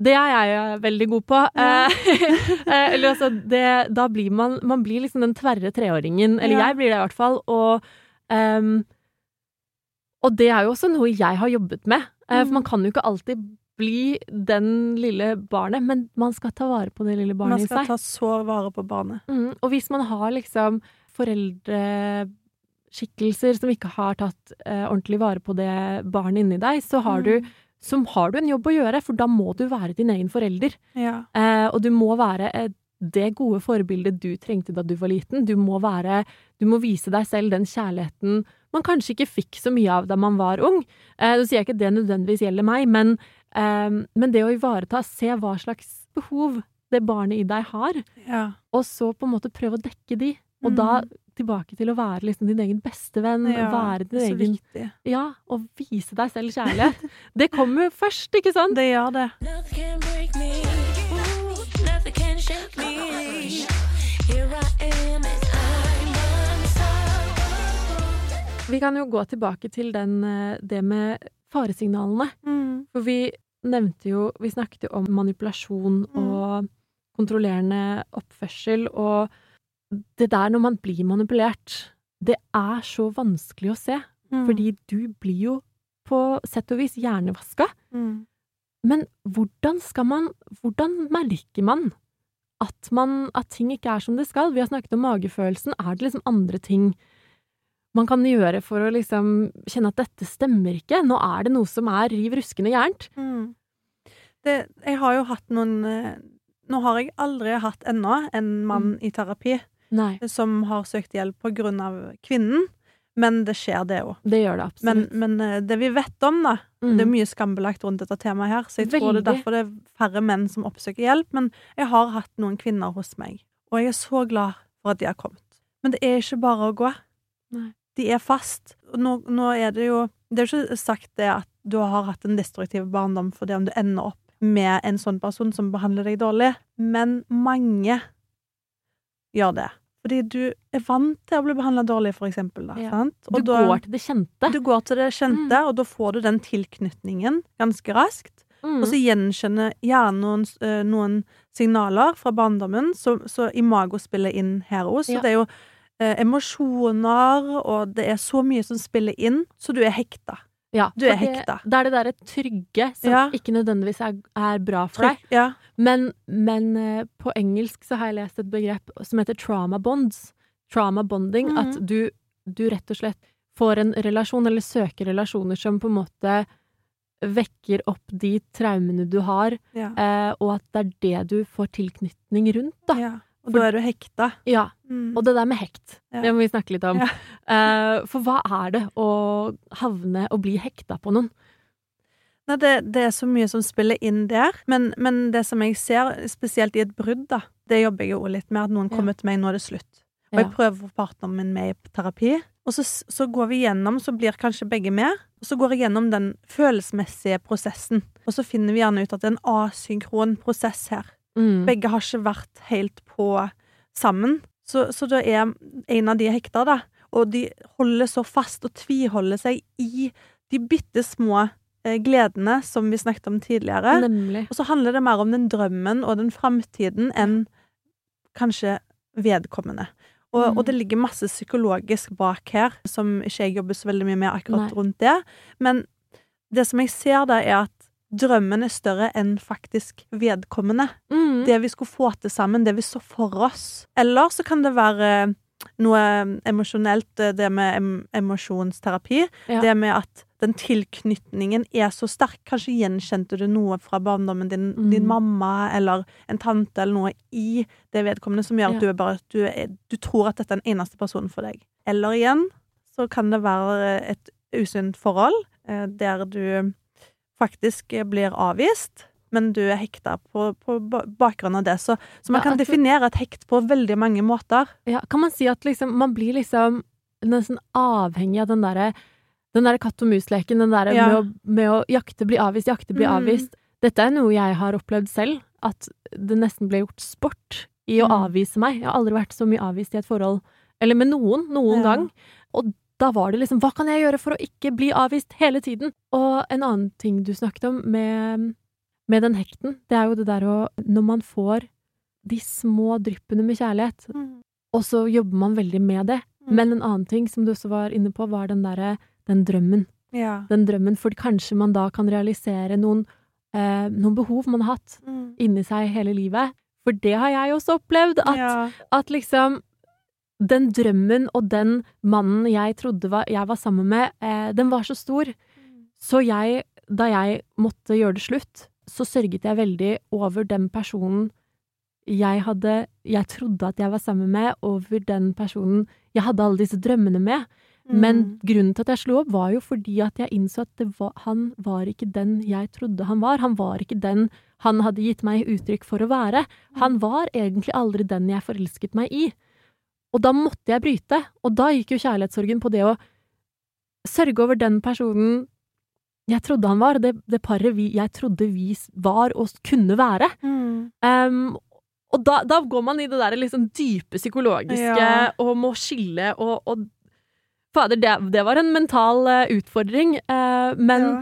Det er jeg eh, veldig god på. Eller altså, det, da blir man Man blir liksom den tverre treåringen. Eller jeg blir det i hvert fall. Og, ehm, og det er jo også noe jeg har jobbet med. Eh, Mm. For man kan jo ikke alltid bli den lille barnet, men man skal ta vare på det lille barnet i seg. Man skal ta så vare på barnet. Mm, og hvis man har liksom foreldreskikkelser som ikke har tatt eh, ordentlig vare på det barnet inni deg, så har, du, så har du en jobb å gjøre, for da må du være din egen forelder. Ja. Eh, og du må være et det gode forbildet du trengte da du var liten. Du må være Du må vise deg selv den kjærligheten man kanskje ikke fikk så mye av da man var ung. Eh, Nå sier jeg ikke det nødvendigvis gjelder meg, men, eh, men det å ivareta, se hva slags behov det barnet i deg har, Ja. og så på en måte prøve å dekke de. Og Mm. da tilbake til å være liksom din egen bestevenn, ja. være din egen viktig. Ja, og vise deg selv kjærlighet. Det kommer først, ikke sant? Det gjør det. Vi kan jo gå tilbake til den, eh, det med faresignalene. Mm. For vi nevnte jo Vi snakket jo om manipulasjon Mm. og kontrollerende oppførsel, og det der når man blir manipulert, det er så vanskelig å se. Mm. Fordi du blir jo på sett og vis hjernevaska. mm. Men hvordan skal man Hvordan merker man at, man at ting ikke er som det skal? Vi har snakket om magefølelsen. Er det liksom andre ting man kan gjøre for å liksom kjenne at dette stemmer ikke? Nå er det noe som er riv ruskende gærent. Mm. Det, jeg har jo hatt noen eh, Nå har jeg aldri hatt ennå en mann i terapi Nei, som har søkt hjelp på grunn av kvinnen, men det skjer, det òg. det gjør det absolutt. men men, det vi vet om, da Mm. Det er mye skambelagt rundt dette temaet her, så jeg tror det er derfor det er færre menn som oppsøker hjelp. Men jeg har hatt noen kvinner hos meg, og jeg er så glad for at de har kommet. Men det er ikke bare å gå. Nei. De er fast. Nå, nå er det jo Det er jo ikke sagt det at du har hatt en destruktiv barndom fordi om du ender opp med en sånn person som behandler deg dårlig, men mange gjør det. Fordi du er vant til å bli behandla dårlig, for eksempel. Da, Ja. Du går til det kjente. Du går til det kjente, og da får du den tilknytningen ganske raskt. Mm. Og så gjenkjenner hjernen noen, eh, noen signaler fra barndommen så, så imago spiller inn her òg. Så Ja. det er jo emosjoner, og det er så mye som spiller inn, så du er hekta. ja, du er hekta. det- Det er det derre trygge som Ja. ikke nødvendigvis er, er bra for deg. Ja. Men, men eh, på engelsk så har jeg lest et begrep som heter trauma bonds. Trauma bonding. Mhm. At du, du rett og slett får en relasjon, eller søker relasjoner som på en måte vekker opp de traumene du har, eh, og at det er det du får tilknytning rundt, da. Ja. Og da er du hekta. Ja. Mm. Og det der med hekt, Ja. det må vi snakke litt om. Ja. Uh, for hva er det å havne og bli hekta på noen? Nei, det, det er så mye som spiller inn der, men, men det som jeg ser, spesielt i et brudd, da, det jobber jeg jo litt med, at noen Ja. kommer til meg, nå er det slutt. Og jeg prøver å få partneren min med i terapi, og så, så går vi gjennom, så blir kanskje begge med, og så går jeg gjennom den følelsesmessige prosessen, og så finner vi gjerne ut at det er en asynkron prosess her. Mm. Begge har ikke vært helt på sammen, så, så da er en av de hekta, da, og de holder så fast og tviholder seg i de bitte små eh, gledene som vi snakket om tidligere. Nemlig. Og så handler det mer om den drømmen og den framtiden enn kanskje vedkommende. Og, Mm. og det ligger masse psykologisk bak her, som ikke jeg jobber så veldig mye med akkurat Nei. rundt det. Men det som jeg ser da, er at drømmen er større enn faktisk vedkommende. Mm. Det vi skulle få til sammen, det vi så for oss. Eller så kan det være noe emosjonelt, eh, det med em emosjonsterapi. Ja. Det med at den tilknytningen er så sterk. Kanskje gjenkjente du noe fra barndommen din, Mm. din mamma eller en tante eller noe i det vedkommende som gjør Ja. at du er bare du, er, du tror at dette er den eneste personen for deg. Eller igjen så kan det være et usunt forhold eh, der du faktisk blir avvist. Men du er hekta på, på bakgrunn av det. Så, så man Ja, kan definere et hekt på veldig mange måter. Ja, kan man si at liksom, man blir liksom nesten avhengig av den derre den der katt og mus-leken, den derre Ja. med, med å jakte, bli avvist, jakte, bli Mm. avvist. Dette er noe jeg har opplevd selv, at det nesten ble gjort sport i å Mm. avvise meg. Jeg har aldri vært så mye avvist i et forhold, eller med noen, noen Ja. gang. Og da var det liksom, hva kan jeg gjøre for å ikke bli avvist hele tiden? Og en annen ting du snakket om med, med den hekten, det er jo det der å, når man får de små dryppene med kjærlighet, og så jobber man veldig med det. Mm. Men en annen ting som du også var inne på, var den derre den drømmen. Ja. Den drømmen, for kanskje man da kan realisere noen, eh, noen behov man har hatt Mm. inni seg hele livet. For det har jeg også opplevd, at, ja. at liksom Den drømmen og den mannen jeg trodde var, jeg var sammen med, eh, den var så stor. Så jeg, da jeg måtte gjøre det slutt, så sørget jeg veldig over den personen jeg hadde Jeg trodde at jeg var sammen med, over den personen jeg hadde alle disse drømmene med. Men Mm. grunnen til at jeg slo opp, var jo fordi at jeg innså at det var, han var ikke den jeg trodde han var. Han var ikke den han hadde gitt meg uttrykk for å være. Han var egentlig aldri den jeg forelsket meg i. Og da måtte jeg bryte. Og da gikk jo kjærlighetssorgen på det å sørge over den personen jeg trodde han var, det, det paret vi, jeg trodde vi var og kunne være. Mm. Um, og da, da går man i det der liksom dype psykologiske Ja. og må skille og, og Fader, det, det var en mental eh, utfordring, uh, men, Ja.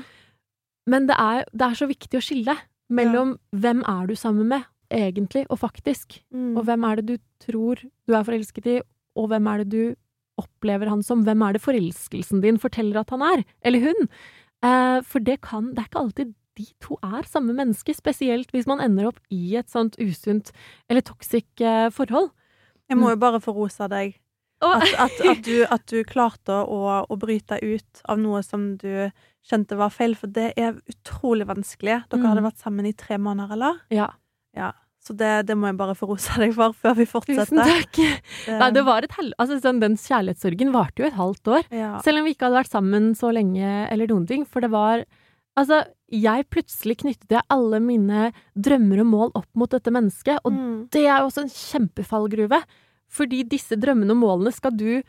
men det, er, det er så viktig å skille mellom hvem er du sammen med, egentlig og faktisk, Mm. og hvem er det du tror du er forelsket i, og hvem er det du opplever han som, hvem er det forelskelsen din forteller at han er, eller hun? Eh, for det kan, det er ikke alltid de to er samme menneske, spesielt hvis man ender opp i et sånt usunt eller toxic eh, forhold. Jeg må jo bare få rosa deg. At, at, at, du, at du klarte å, å bryte ut av noe som du skjønte var feil, for det er utrolig vanskelig. Dere Mm. hadde vært sammen i tre måneder, eller? ja, Så det, det må jeg bare få rose deg for før vi fortsetter. tusen takk. takk. Nei, det var et hel... Altså, sånn, den kjærlighetssorgen varte jo et halvt år. ja. Selv om vi ikke hadde vært sammen så lenge eller noen ting, for det var Altså, jeg plutselig knyttet jeg alle mine drømmer og mål opp mot dette mennesket, og Mm. det er jo også en kjempefallgruve. Fordi disse drømmene og målene skal du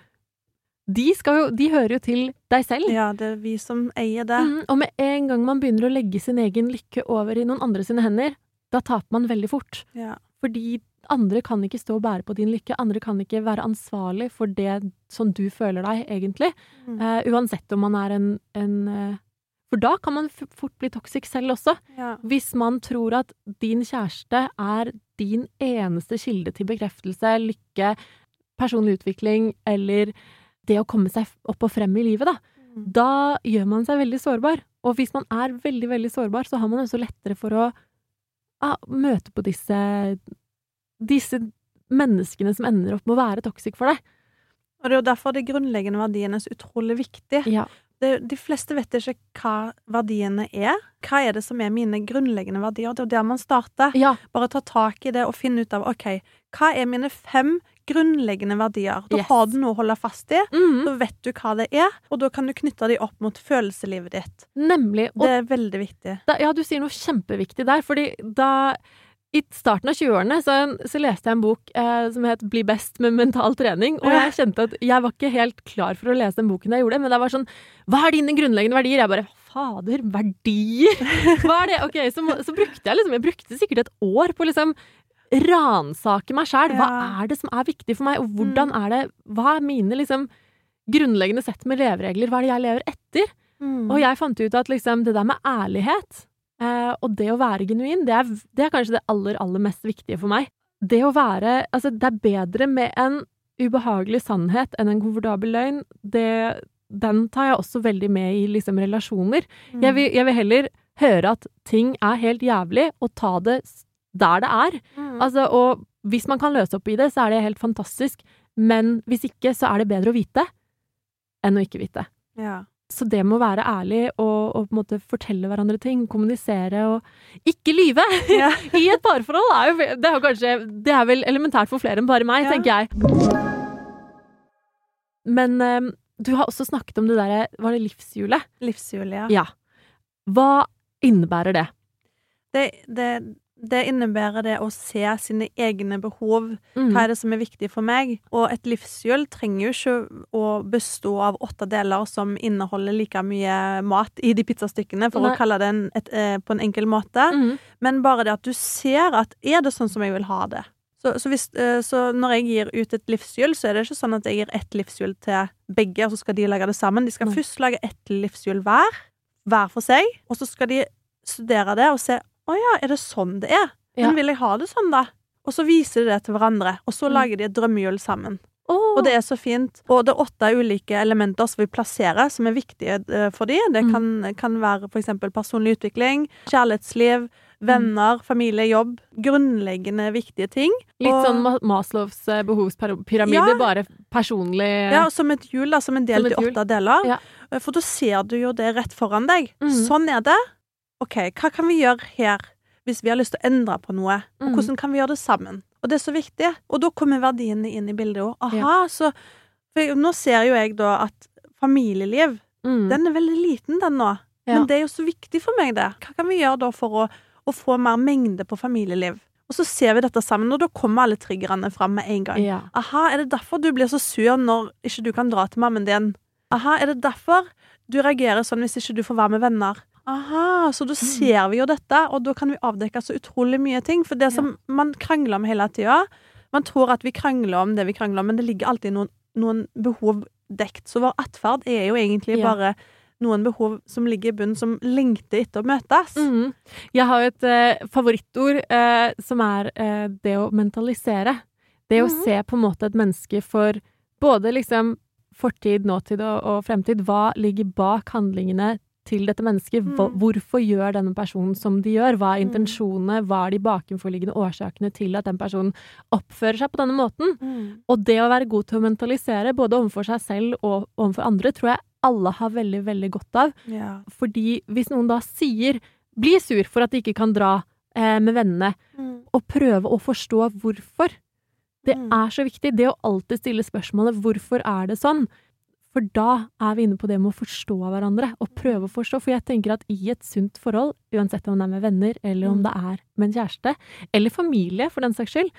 De, skal jo, de hører jo til deg selv. ja, det er vi som eier det. Mm, og med en gang man begynner å legge sin egen lykke over i noen andre sine hender, da taper man veldig fort. Ja. Fordi andre kan ikke stå og bære på din lykke. Andre kan ikke være ansvarlig for det som du føler deg, egentlig. Mm. Uh, uansett om man er en, en uh, For da kan man fort bli toxic selv også. ja. Hvis man tror at din kjæreste er din eneste kilde til bekreftelse, lykke, personlig utvikling eller det å komme seg opp og frem i livet, da. Mm. Da gjør man seg veldig sårbar. Og hvis man er veldig, veldig sårbar, så har man også lettere for å ja, møte på disse disse menneskene som ender opp med å være toxic for deg. Og det er jo derfor de grunnleggende verdiene er så utrolig viktige. Ja. Det, de fleste vet ikke hva verdiene er. Hva er det som er mine grunnleggende verdier? Det er jo der man starter. Ja. Bare ta tak i det og finne ut av OK, hva er mine fem grunnleggende verdier? Da Yes. har du noe å holde fast i. Mm. Da vet du hva det er, og da kan du knytte de opp mot følelseslivet ditt. Nemlig. Og Det er veldig viktig. da, ja, du sier noe kjempeviktig der, fordi da i starten av 20-årene så, så leste jeg en bok eh, som het Bli best med mental trening, og jeg kjente at jeg var ikke helt klar for å lese den boken jeg gjorde men det var sånn Hva er dine grunnleggende verdier? Jeg bare Fader, verdier? Hva er det? Ok, så, så brukte jeg liksom Jeg brukte sikkert et år på liksom ransake meg sjæl. Hva er det som er viktig for meg, og hvordan er det Hva er mine liksom grunnleggende sett med leveregler? Hva er det jeg lever etter? Mm. Og jeg fant ut at liksom det der med ærlighet eh, og det å være genuin, det er, det er kanskje det aller, aller mest viktige for meg. Det å være Altså, det er bedre med en ubehagelig sannhet enn en komfortabel løgn. Det, den tar jeg også veldig med i liksom relasjoner. Mm. Jeg, vil, jeg vil heller høre at ting er helt jævlig, og ta det der det er. Mm. Altså, og hvis man kan løse opp i det, så er det helt fantastisk. Men hvis ikke, så er det bedre å vite enn å ikke vite. ja. Så det med å være ærlig og, og på en måte fortelle hverandre ting, kommunisere og ikke lyve Ja. i et parforhold, er jo det er jo kanskje Det er vel elementært for flere enn bare meg, Ja. tenker jeg. Men um, du har også snakket om det derre Var det livshjulet? Livshjulet, ja. Ja. Hva innebærer det? Det, det, det innebærer det å se sine egne behov. Mm. Hva er det som er viktig for meg? Og et livshjul trenger jo ikke å bestå av åtte deler som inneholder like mye mat i de pizzastykkene, for Nei. å kalle det en, et, eh, på en enkel måte. Mm. Men bare det at du ser at er det sånn som jeg vil ha det? Så, så, hvis, eh, så når jeg gir ut et livshjul, så er det ikke sånn at jeg gir ett livshjul til begge, og så skal de lage det sammen. De skal Nei. først lage ett livshjul hver, hver for seg, og så skal de studere det og se å ja, er det sånn det er? Ja. Men vil jeg ha det sånn, da? Og så viser de det til hverandre, og så Mm. lager de et drømmehjul sammen. Oh. Og det er så fint. Og det er åtte ulike elementer som vi plasserer, som er viktige eh, for dem. Det Mm. kan, kan være eksempel personlig utvikling, kjærlighetsliv, Mm. venner, familie, jobb. Grunnleggende viktige ting. Litt og- sånn Maslows eh, behovspyramide, Ja. bare personlig Ja, som et hjul, da, som en del til åtte deler. Ja. Eh, For da ser du jo det rett foran deg. Mm. Sånn er det. OK, hva kan vi gjøre her? hvis vi har lyst til å endre på noe, og Mm. hvordan kan vi gjøre det sammen? Og det er så viktig. Og da kommer verdiene inn i bildet òg. Aha, så For nå ser jo jeg da at familieliv, Mm. den er veldig liten, den nå. Ja. Men det er jo så viktig for meg, det. Hva kan vi gjøre da for å, å få mer mengde på familieliv? Og så ser vi dette sammen, og da kommer alle triggerne fram med en gang. ja. Aha, er det derfor du blir så sur når ikke du kan dra til mammen din? Aha, er det derfor du reagerer sånn hvis ikke du får være med venner? Aha, så da ser vi jo dette, og da kan vi avdekke så utrolig mye ting. For det som man krangler om hele tida Man tror at vi krangler om det vi krangler om, men det ligger alltid noen, noen behov dekt. Så vår atferd er jo egentlig Ja. bare noen behov som ligger i bunnen, som lengter etter å møtes. Mhm. Jeg har jo et eh, favorittord eh, som er eh, det å mentalisere. Det å Mhm. se på en måte et menneske for både liksom fortid, nåtid og, og fremtid. Hva ligger bak handlingene til dette mennesket? Mm. hvorfor gjør denne personen som de gjør? Hva er Mm. intensjonene? Hva er de bakenforliggende årsakene til at den personen oppfører seg på denne måten? Mm. Og det å være god til å mentalisere, både overfor seg selv og overfor andre, tror jeg alle har veldig, veldig godt av. Ja. Fordi hvis noen da sier blir sur for at de ikke kan dra eh, med vennene, Mm. og prøve å forstå hvorfor. Det Mm. er så viktig. Det å alltid stille spørsmålet 'hvorfor er det sånn?' For da er vi inne på det med å forstå hverandre, og prøve å forstå. For jeg tenker at i et sunt forhold, uansett om det er med venner, eller om Mm. det er med en kjæreste, eller familie for den saks skyld,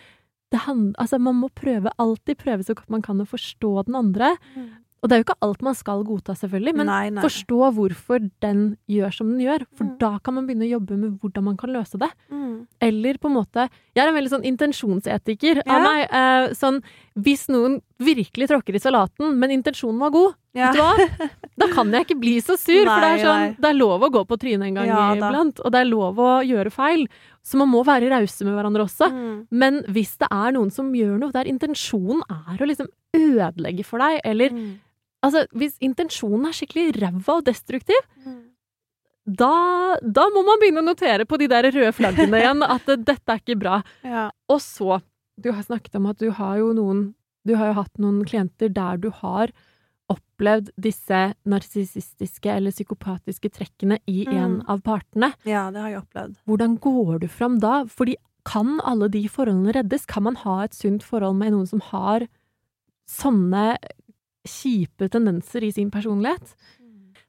det hand, altså man må prøve, alltid prøve så godt man kan å forstå den andre. Mm. Og det er jo ikke alt man skal godta, selvfølgelig, men nei, nei. forstå hvorfor den gjør som den gjør. For Mm. da kan man begynne å jobbe med hvordan man kan løse det. Mm. Eller på en måte Jeg er en veldig sånn intensjonsetiker Ja. av meg. Eh, sånn hvis noen virkelig tråkker i salaten, men intensjonen var god, Ja. vet du hva? Da kan jeg ikke bli så sur, for det er sånn. Det er lov å gå på trynet en gang Ja, iblant, og det er lov å gjøre feil. Så man må være rause med hverandre også. Mm. Men hvis det er noen som gjør noe der intensjonen er å liksom ødelegge for deg, eller Mm. Altså, hvis intensjonen er skikkelig ræva og destruktiv, Mm. da, da må man begynne å notere på de der røde flaggene igjen at dette er ikke bra. Ja. Og så, du har snakket om at du har jo noen Du har jo hatt noen klienter der du har opplevd disse narsissistiske eller psykopatiske trekkene i Mm. en av partene. ja, det har jeg opplevd. Hvordan går du fram da? Fordi kan alle de forholdene reddes? Kan man ha et sunt forhold med noen som har sånne kjipe tendenser i sin personlighet?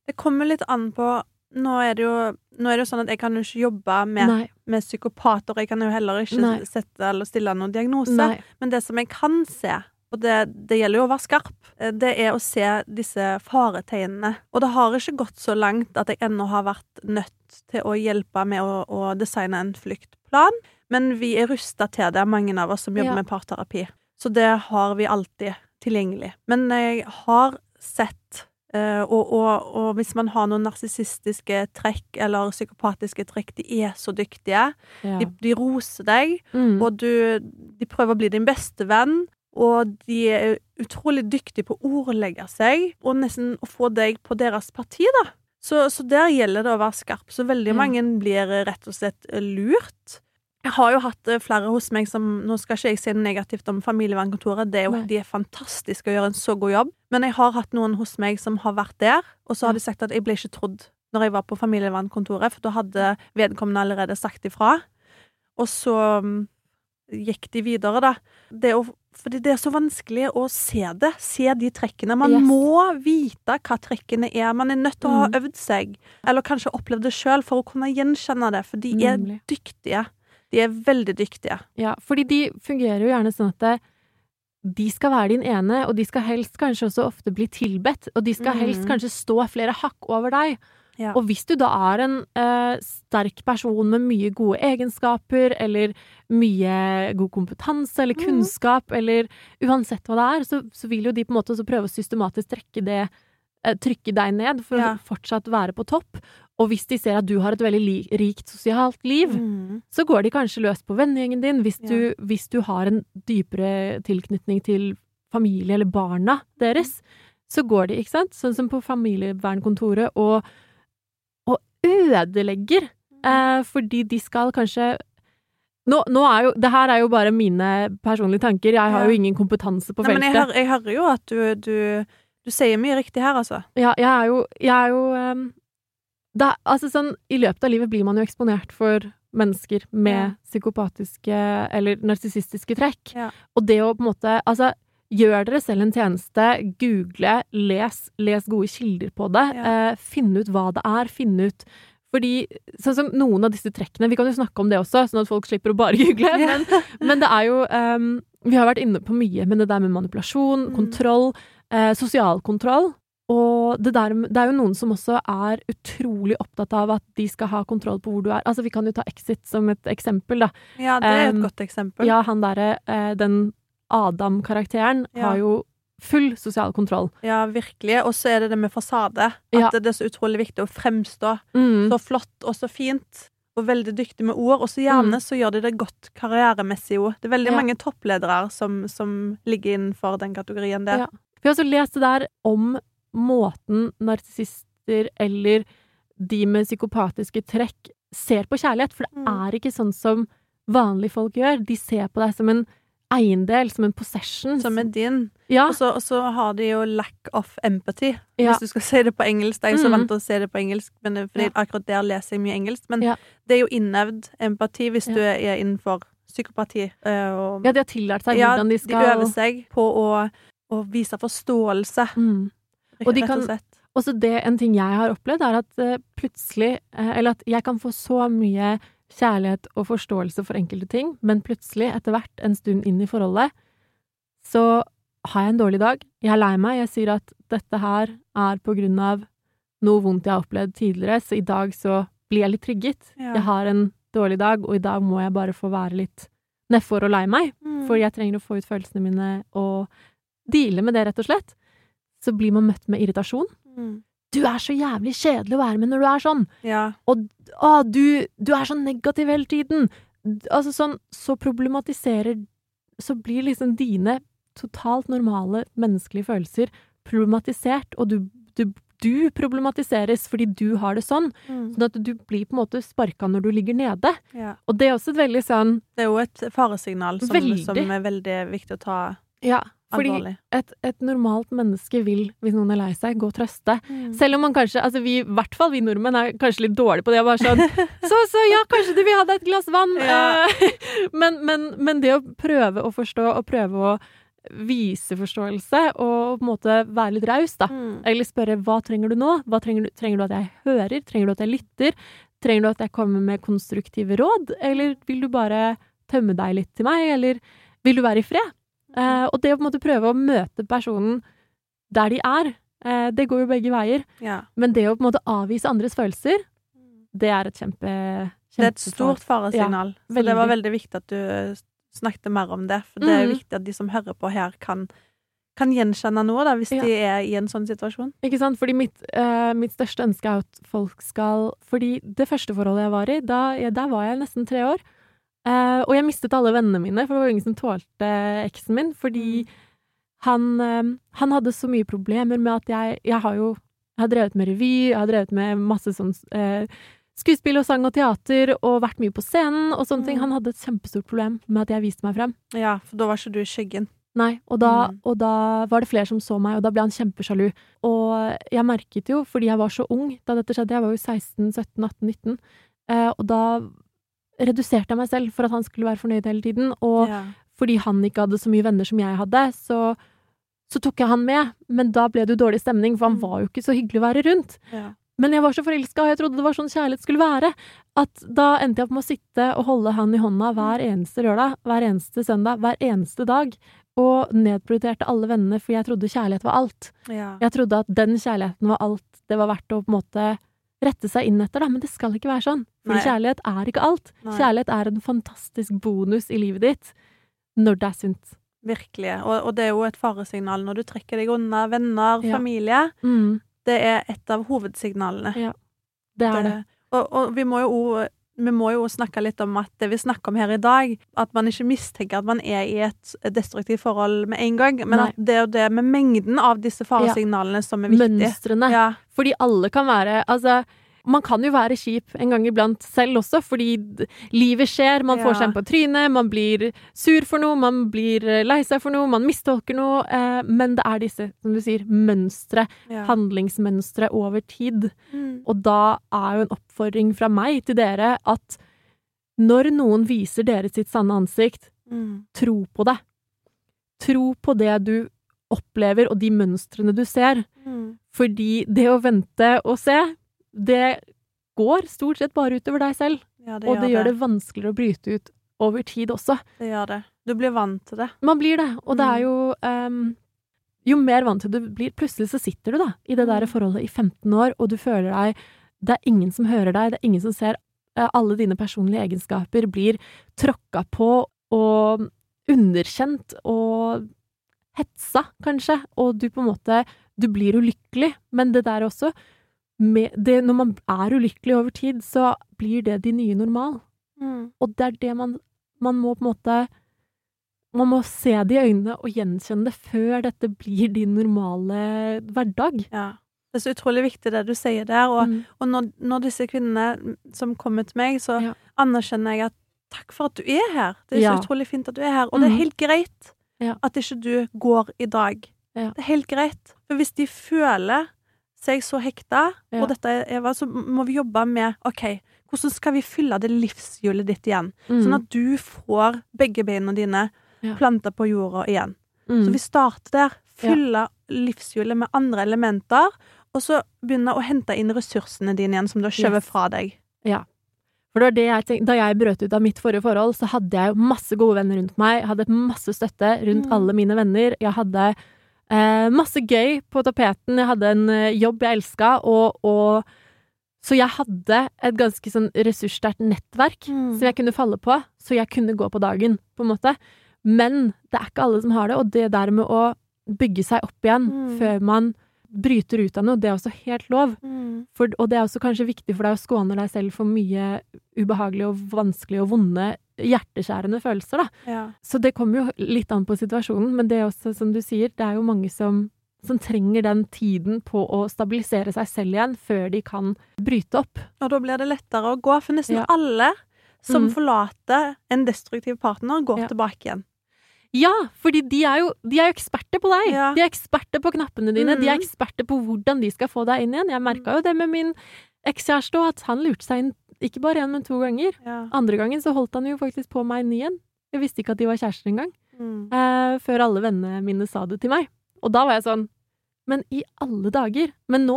Det kommer litt an på Nå er det jo, nå er det jo sånn at jeg kan jo ikke jobbe med, med psykopater. Jeg kan jo heller ikke Nei. sette eller stille noen diagnose. Nei. Men det som jeg kan se, og det, det gjelder jo å være skarp, eh, det er å se disse faretegnene. Og det har ikke gått så langt at jeg ennå har vært nødt til å hjelpe med å, å designe en flyktplan, Men vi er rusta til det, mange av oss som jobber Ja. med parterapi. Så det har vi alltid tilgjengelig. Men jeg har sett og, og, og hvis man har noen narsissistiske trekk eller psykopatiske trekk, de er så dyktige. Ja. De, de roser deg, Mm. og du, de prøver å bli din beste venn. Og de er utrolig dyktige på å ordlegge seg, og nesten å få deg på deres parti, da. Så, så der gjelder det å være skarp. Så veldig Ja. mange blir rett og slett eh, lurt. Jeg har jo hatt eh, flere hos meg som Nå skal ikke jeg si noe negativt om familievernkontoret, det er jo, Nei. de er fantastiske og gjør en så god jobb. Men jeg har hatt noen hos meg som har vært der, og så har de sagt at jeg ble ikke trodd når jeg var på familievernkontoret, for da hadde vedkommende allerede sagt ifra. Og så mm, gikk de videre, da. Det å, fordi det er så vanskelig å se det. Se de trekkene. Man Yes. må vite hva trekkene er. Man er nødt til å ha Mm. øvd seg, eller kanskje opplevd det sjøl, for å kunne gjenkjenne det. For de er dyktige. De er veldig dyktige. Ja, fordi de fungerer jo gjerne sånn at det, de skal være din ene, og de skal helst kanskje også ofte bli tilbedt, og de skal helst Mhm. kanskje stå flere hakk over deg. Ja. Og hvis du da er en eh, sterk person med mye gode egenskaper, eller mye god kompetanse eller kunnskap, kunnskap, eller uansett hva det er, så, så vil jo de på en måte også prøve å systematisk trekke det eh, Trykke deg ned for Ja. å fortsatt være på topp. Og hvis de ser at du har et veldig rikt sosialt liv, Mm. så går de kanskje løs på vennegjengen din hvis du, hvis du har en dypere tilknytning til familie eller barna deres. Så går de, ikke sant, sånn som på familievernkontoret, og, og ødelegger. Eh, fordi de skal kanskje nå, nå er jo, Det her er jo bare mine personlige tanker. Jeg har jo ingen kompetanse på Nei, men feltet. jeg, jeg hører jo at du, du Du sier mye riktig her, altså. Ja, jeg er jo, jeg er jo ehm, er- altså sånn, I løpet av livet blir man jo eksponert for mennesker med Ja. psykopatiske eller narsissistiske trekk. Ja. Og det å på en måte Altså, gjør dere selv en tjeneste, google, les, les gode kilder på det. Ja. Eh, finn ut hva det er, finn ut fordi sånn som noen av disse trekkene Vi kan jo snakke om det også, sånn at folk slipper å bare google. Men, men det er jo um, Vi har vært inne på mye, men det der med manipulasjon, Mm. kontroll, eh, sosial kontroll og det, der, det er jo noen som også er utrolig opptatt av at de skal ha kontroll på hvor du er. Altså, vi kan jo ta Exit som et eksempel, da. Ja, det er et Um, godt eksempel. Ja, han derre eh, Den Adam-karakteren Ja. har jo full sosial kontroll. Ja, virkelig. Og så er det det med fasade. At Ja. det er så utrolig viktig å fremstå Mm. så flott og så fint. Og veldig dyktig med ord. Og så gjerne Mm. så gjør de det godt karrieremessig òg. Det er veldig Ja. mange toppledere som, som ligger innenfor den kategorien der. Ja. Vi har også lest det der om måten narsissister eller de med psykopatiske trekk ser på kjærlighet, for det Mm. er ikke sånn som vanlige folk gjør. De ser på deg som en eiendel, som en possession. Som er din. ja, Og så, har de jo lack of empathy, Ja. hvis du skal si det på engelsk. Det er så Mm. vant til å si det på engelsk, men fordi Ja. akkurat der leser jeg mye engelsk. Men det er jo innøvd empati hvis du er innenfor psykopati. eh, Og, ja, de har tillært seg hvordan de skal de øver seg på å, å vise forståelse, mm. Og de kan-. Også det, en ting jeg har opplevd, er at eh, plutselig eh, Eller at jeg kan få så mye kjærlighet og forståelse for enkelte ting, men plutselig, etter hvert, en stund inn i forholdet, så har jeg en dårlig dag. Jeg er lei meg. Jeg sier at dette her er på grunn av noe vondt jeg har opplevd tidligere, så i dag så blir jeg litt trigget. Ja. Jeg har en dårlig dag, og i dag må jeg bare få være litt nedfor og lei meg. Mm. For jeg trenger å få ut følelsene mine og deale med det, rett og slett. Så blir man møtt med irritasjon. Mm. Du er så jævlig kjedelig å være med når du er sånn! Ja. Å, du, du er så negativ hele tiden! Altså sånn, så problematiserer Så blir liksom dine totalt normale menneskelige følelser problematisert, og du, du, du problematiseres fordi du har det sånn. Mm. Sånn at du blir på en måte sparka når du ligger nede. ja. Og det er også et veldig sånn Det er jo et faresignal som, som er veldig viktig å ta Ja, fordi et, et normalt menneske vil, hvis noen er lei seg, gå og trøste. Mm. Selv om man kanskje, altså vi, i hvert fall vi nordmenn er kanskje litt dårlige på det. Bare sånn, så, så ja, kanskje du vil ha deg et glass vann. Ja. Eh, men, men, men det å prøve å forstå, og prøve å vise forståelse, og på en måte være litt raus, da. Mm. Eller spørre hva trenger du nå? Hva trenger, du, trenger du at jeg hører? Trenger du at jeg lytter? Trenger du at jeg kommer med konstruktive råd? Eller vil du bare tømme deg litt til meg? Eller vil du være i fred? Eh, og det å på en måte prøve å møte personen der de er, eh, det går jo begge veier. Ja. Men det å på en måte avvise andres følelser, det er et kjempe, Det er et stort faresignal. så det var veldig viktig at du snakket mer om det. For det er jo mm. viktig at de som hører på her, kan, kan gjenkjenne noe, da, hvis Ja. de er i en sånn situasjon. Ikke sant? Fordi mitt, eh, mitt største ønske er at folk skal Fordi det første forholdet jeg var i, da, ja, der var jeg nesten tre år. Eh, og jeg mistet alle vennene mine, for det var ingen som tålte eksen min. Fordi han, uh, han hadde så mye problemer med at jeg Jeg har jo jeg har drevet med revy, jeg har drevet med masse sånn uh, skuespill og sang og teater, og vært mye på scenen og sånne ting. Mm. Han hadde et kjempestort problem med at jeg viste meg frem. Ja, for da var ikke du i skyggen. Nei, og da, Mm. og da var det flere som så meg, og da ble han kjempesjalu. Og jeg merket jo, fordi jeg var så ung da dette skjedde, jeg var jo 16, 17, 18, 19, eh, og da reduserte jeg meg selv for at han skulle være fornøyd hele tiden. Og ja. fordi han ikke hadde så mye venner som jeg hadde, så, så tok jeg han med. Men da ble det jo dårlig stemning, for han Mm. var jo ikke så hyggelig å være rundt. Ja. Men jeg var så forelska, og jeg trodde det var sånn kjærlighet skulle være, at da endte jeg opp med å sitte og holde han i hånda hver eneste lørdag, hver eneste søndag, hver eneste dag, og nedprioriterte alle vennene, for jeg trodde kjærlighet var alt. Ja. Jeg trodde at den kjærligheten var alt det var verdt å på en måte rette seg inn etter, da, men det skal ikke være sånn. For Nei. kjærlighet er ikke alt. Nei. Kjærlighet er en fantastisk bonus i livet ditt når det er sunt. Virkelig. Og, og det er jo et faresignal når du trekker deg unna venner, Ja. familie. Mm, Det er et av hovedsignalene. det er det. Og, og vi må jo også vi må jo snakke litt om at det vi snakker om her i dag, at man ikke mistenker at man er i et destruktivt forhold med en gang, men Nei. at det er jo det med mengden av disse faresignalene som er viktig. Mønstrene. Ja, Fordi alle kan være Altså, man kan jo være kjip en gang iblant selv også, fordi livet skjer, man får seg en på trynet, man blir sur for noe, man blir eh, lei seg for noe, man mistolker noe, eh, men det er disse, som du sier, mønstre, handlingsmønstre over tid. Mm. Og da er jo en oppfordring fra meg til dere at Når noen viser dere sitt sanne ansikt, Mm. tro på det. Tro på det du opplever, og de mønstrene du ser. Mm. Fordi det å vente og se, det går stort sett bare utover deg selv. Ja, det og det gjør det. det vanskeligere å bryte ut over tid også. Det gjør det. Du blir vant til det. Man blir det, og det Mm. er jo um, Jo mer vant til du blir, plutselig så sitter du da i det der Mm. forholdet i 15 år, og du føler deg Det er ingen som hører deg, det er ingen som ser eh, alle dine personlige egenskaper blir tråkka på og underkjent og hetsa, kanskje, og du på en måte Du blir ulykkelig, men det der også det, Når man er ulykkelig over tid, så blir det din nye normal. Mm. Og det er det man Man må på en måte Man må se det i øynene og gjenkjenne det før dette blir din normale hverdag. Ja. Det er så utrolig viktig det du sier der, og, Mm. og når, når disse kvinnene som kommer til meg, så Ja. anerkjenner jeg at takk for at du er her. Det er Ja. så utrolig fint at du er her, og det Mhm. er helt greit Ja. at ikke du går i dag. Ja. Det er helt greit. For hvis de føler seg så hekta, Ja. og dette er Eva, så må vi jobbe med OK, hvordan skal vi fylle det livshjulet ditt igjen? Mm. Sånn at du får begge beina dine Ja. planta på jorda igjen. mm. Så vi starter der. Fylle livshjulet med andre elementer, og så begynne å hente inn ressursene dine igjen, som du har skjøvet Yes. fra deg. For det var det jeg tenkte, Da jeg brøt ut av mitt forrige forhold, så hadde jeg jo masse gode venner rundt meg. Jeg hadde masse støtte rundt Mm. alle mine venner. Jeg hadde eh, masse gøy på tapeten. Jeg hadde en eh, jobb jeg elska, og, og Så jeg hadde et ganske sånn ressurssterkt nettverk Mm. som jeg kunne falle på, så jeg kunne gå på dagen, på en måte. Men det er ikke alle som har det, og det der med å bygge seg opp igjen Mm. før man bryter ut av noe, det er også helt lov. Mm. For, og det er også kanskje viktig for deg å skåne deg selv for mye ubehagelig og vanskelig og vonde, hjerteskjærende følelser, da. Ja. Så det kommer jo litt an på situasjonen, men det er også, som du sier, det er jo mange som, som trenger den tiden på å stabilisere seg selv igjen før de kan bryte opp. Og da blir det lettere å gå, for nesten Ja. alle som Mm. forlater en destruktiv partner, går Ja. tilbake igjen. Ja, fordi de er jo, de er jo eksperter på deg. Ja. De er eksperter på knappene dine. De er Mhm. eksperter på hvordan de skal få deg inn igjen. Jeg merka jo det med min ekskjæreste at han lurte seg inn ikke bare én, men to ganger. Ja. Andre gangen så holdt han jo faktisk på meg ny igjen. Jeg visste ikke at de var kjærester engang. Mm. Eh, før alle vennene mine sa det til meg. Og da var jeg sånn Men i alle dager! Men nå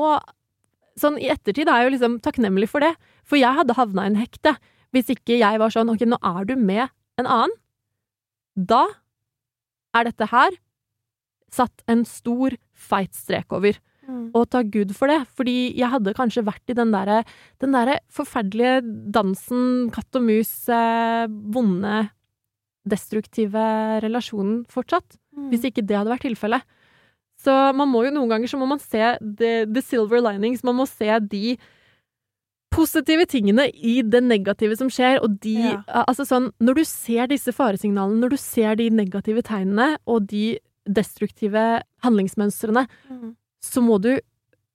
Sånn i ettertid er jeg jo liksom takknemlig for det. For jeg hadde havna i en hekte hvis ikke jeg var sånn Ok, nå er du med en annen. Da er dette her satt en stor, feit strek over. Mm. Og takk Gud for det, fordi jeg hadde kanskje vært i den derre den derre forferdelige dansen katt og mus, eh, vonde, destruktive relasjonen fortsatt. Mm. Hvis ikke det hadde vært tilfellet. Så man må jo noen ganger så må man se the, the silver linings, man må se de positive tingene i det negative som skjer, og de Ja. Altså sånn, når du ser disse faresignalene, når du ser de negative tegnene og de destruktive handlingsmønstrene, Mm. Så må du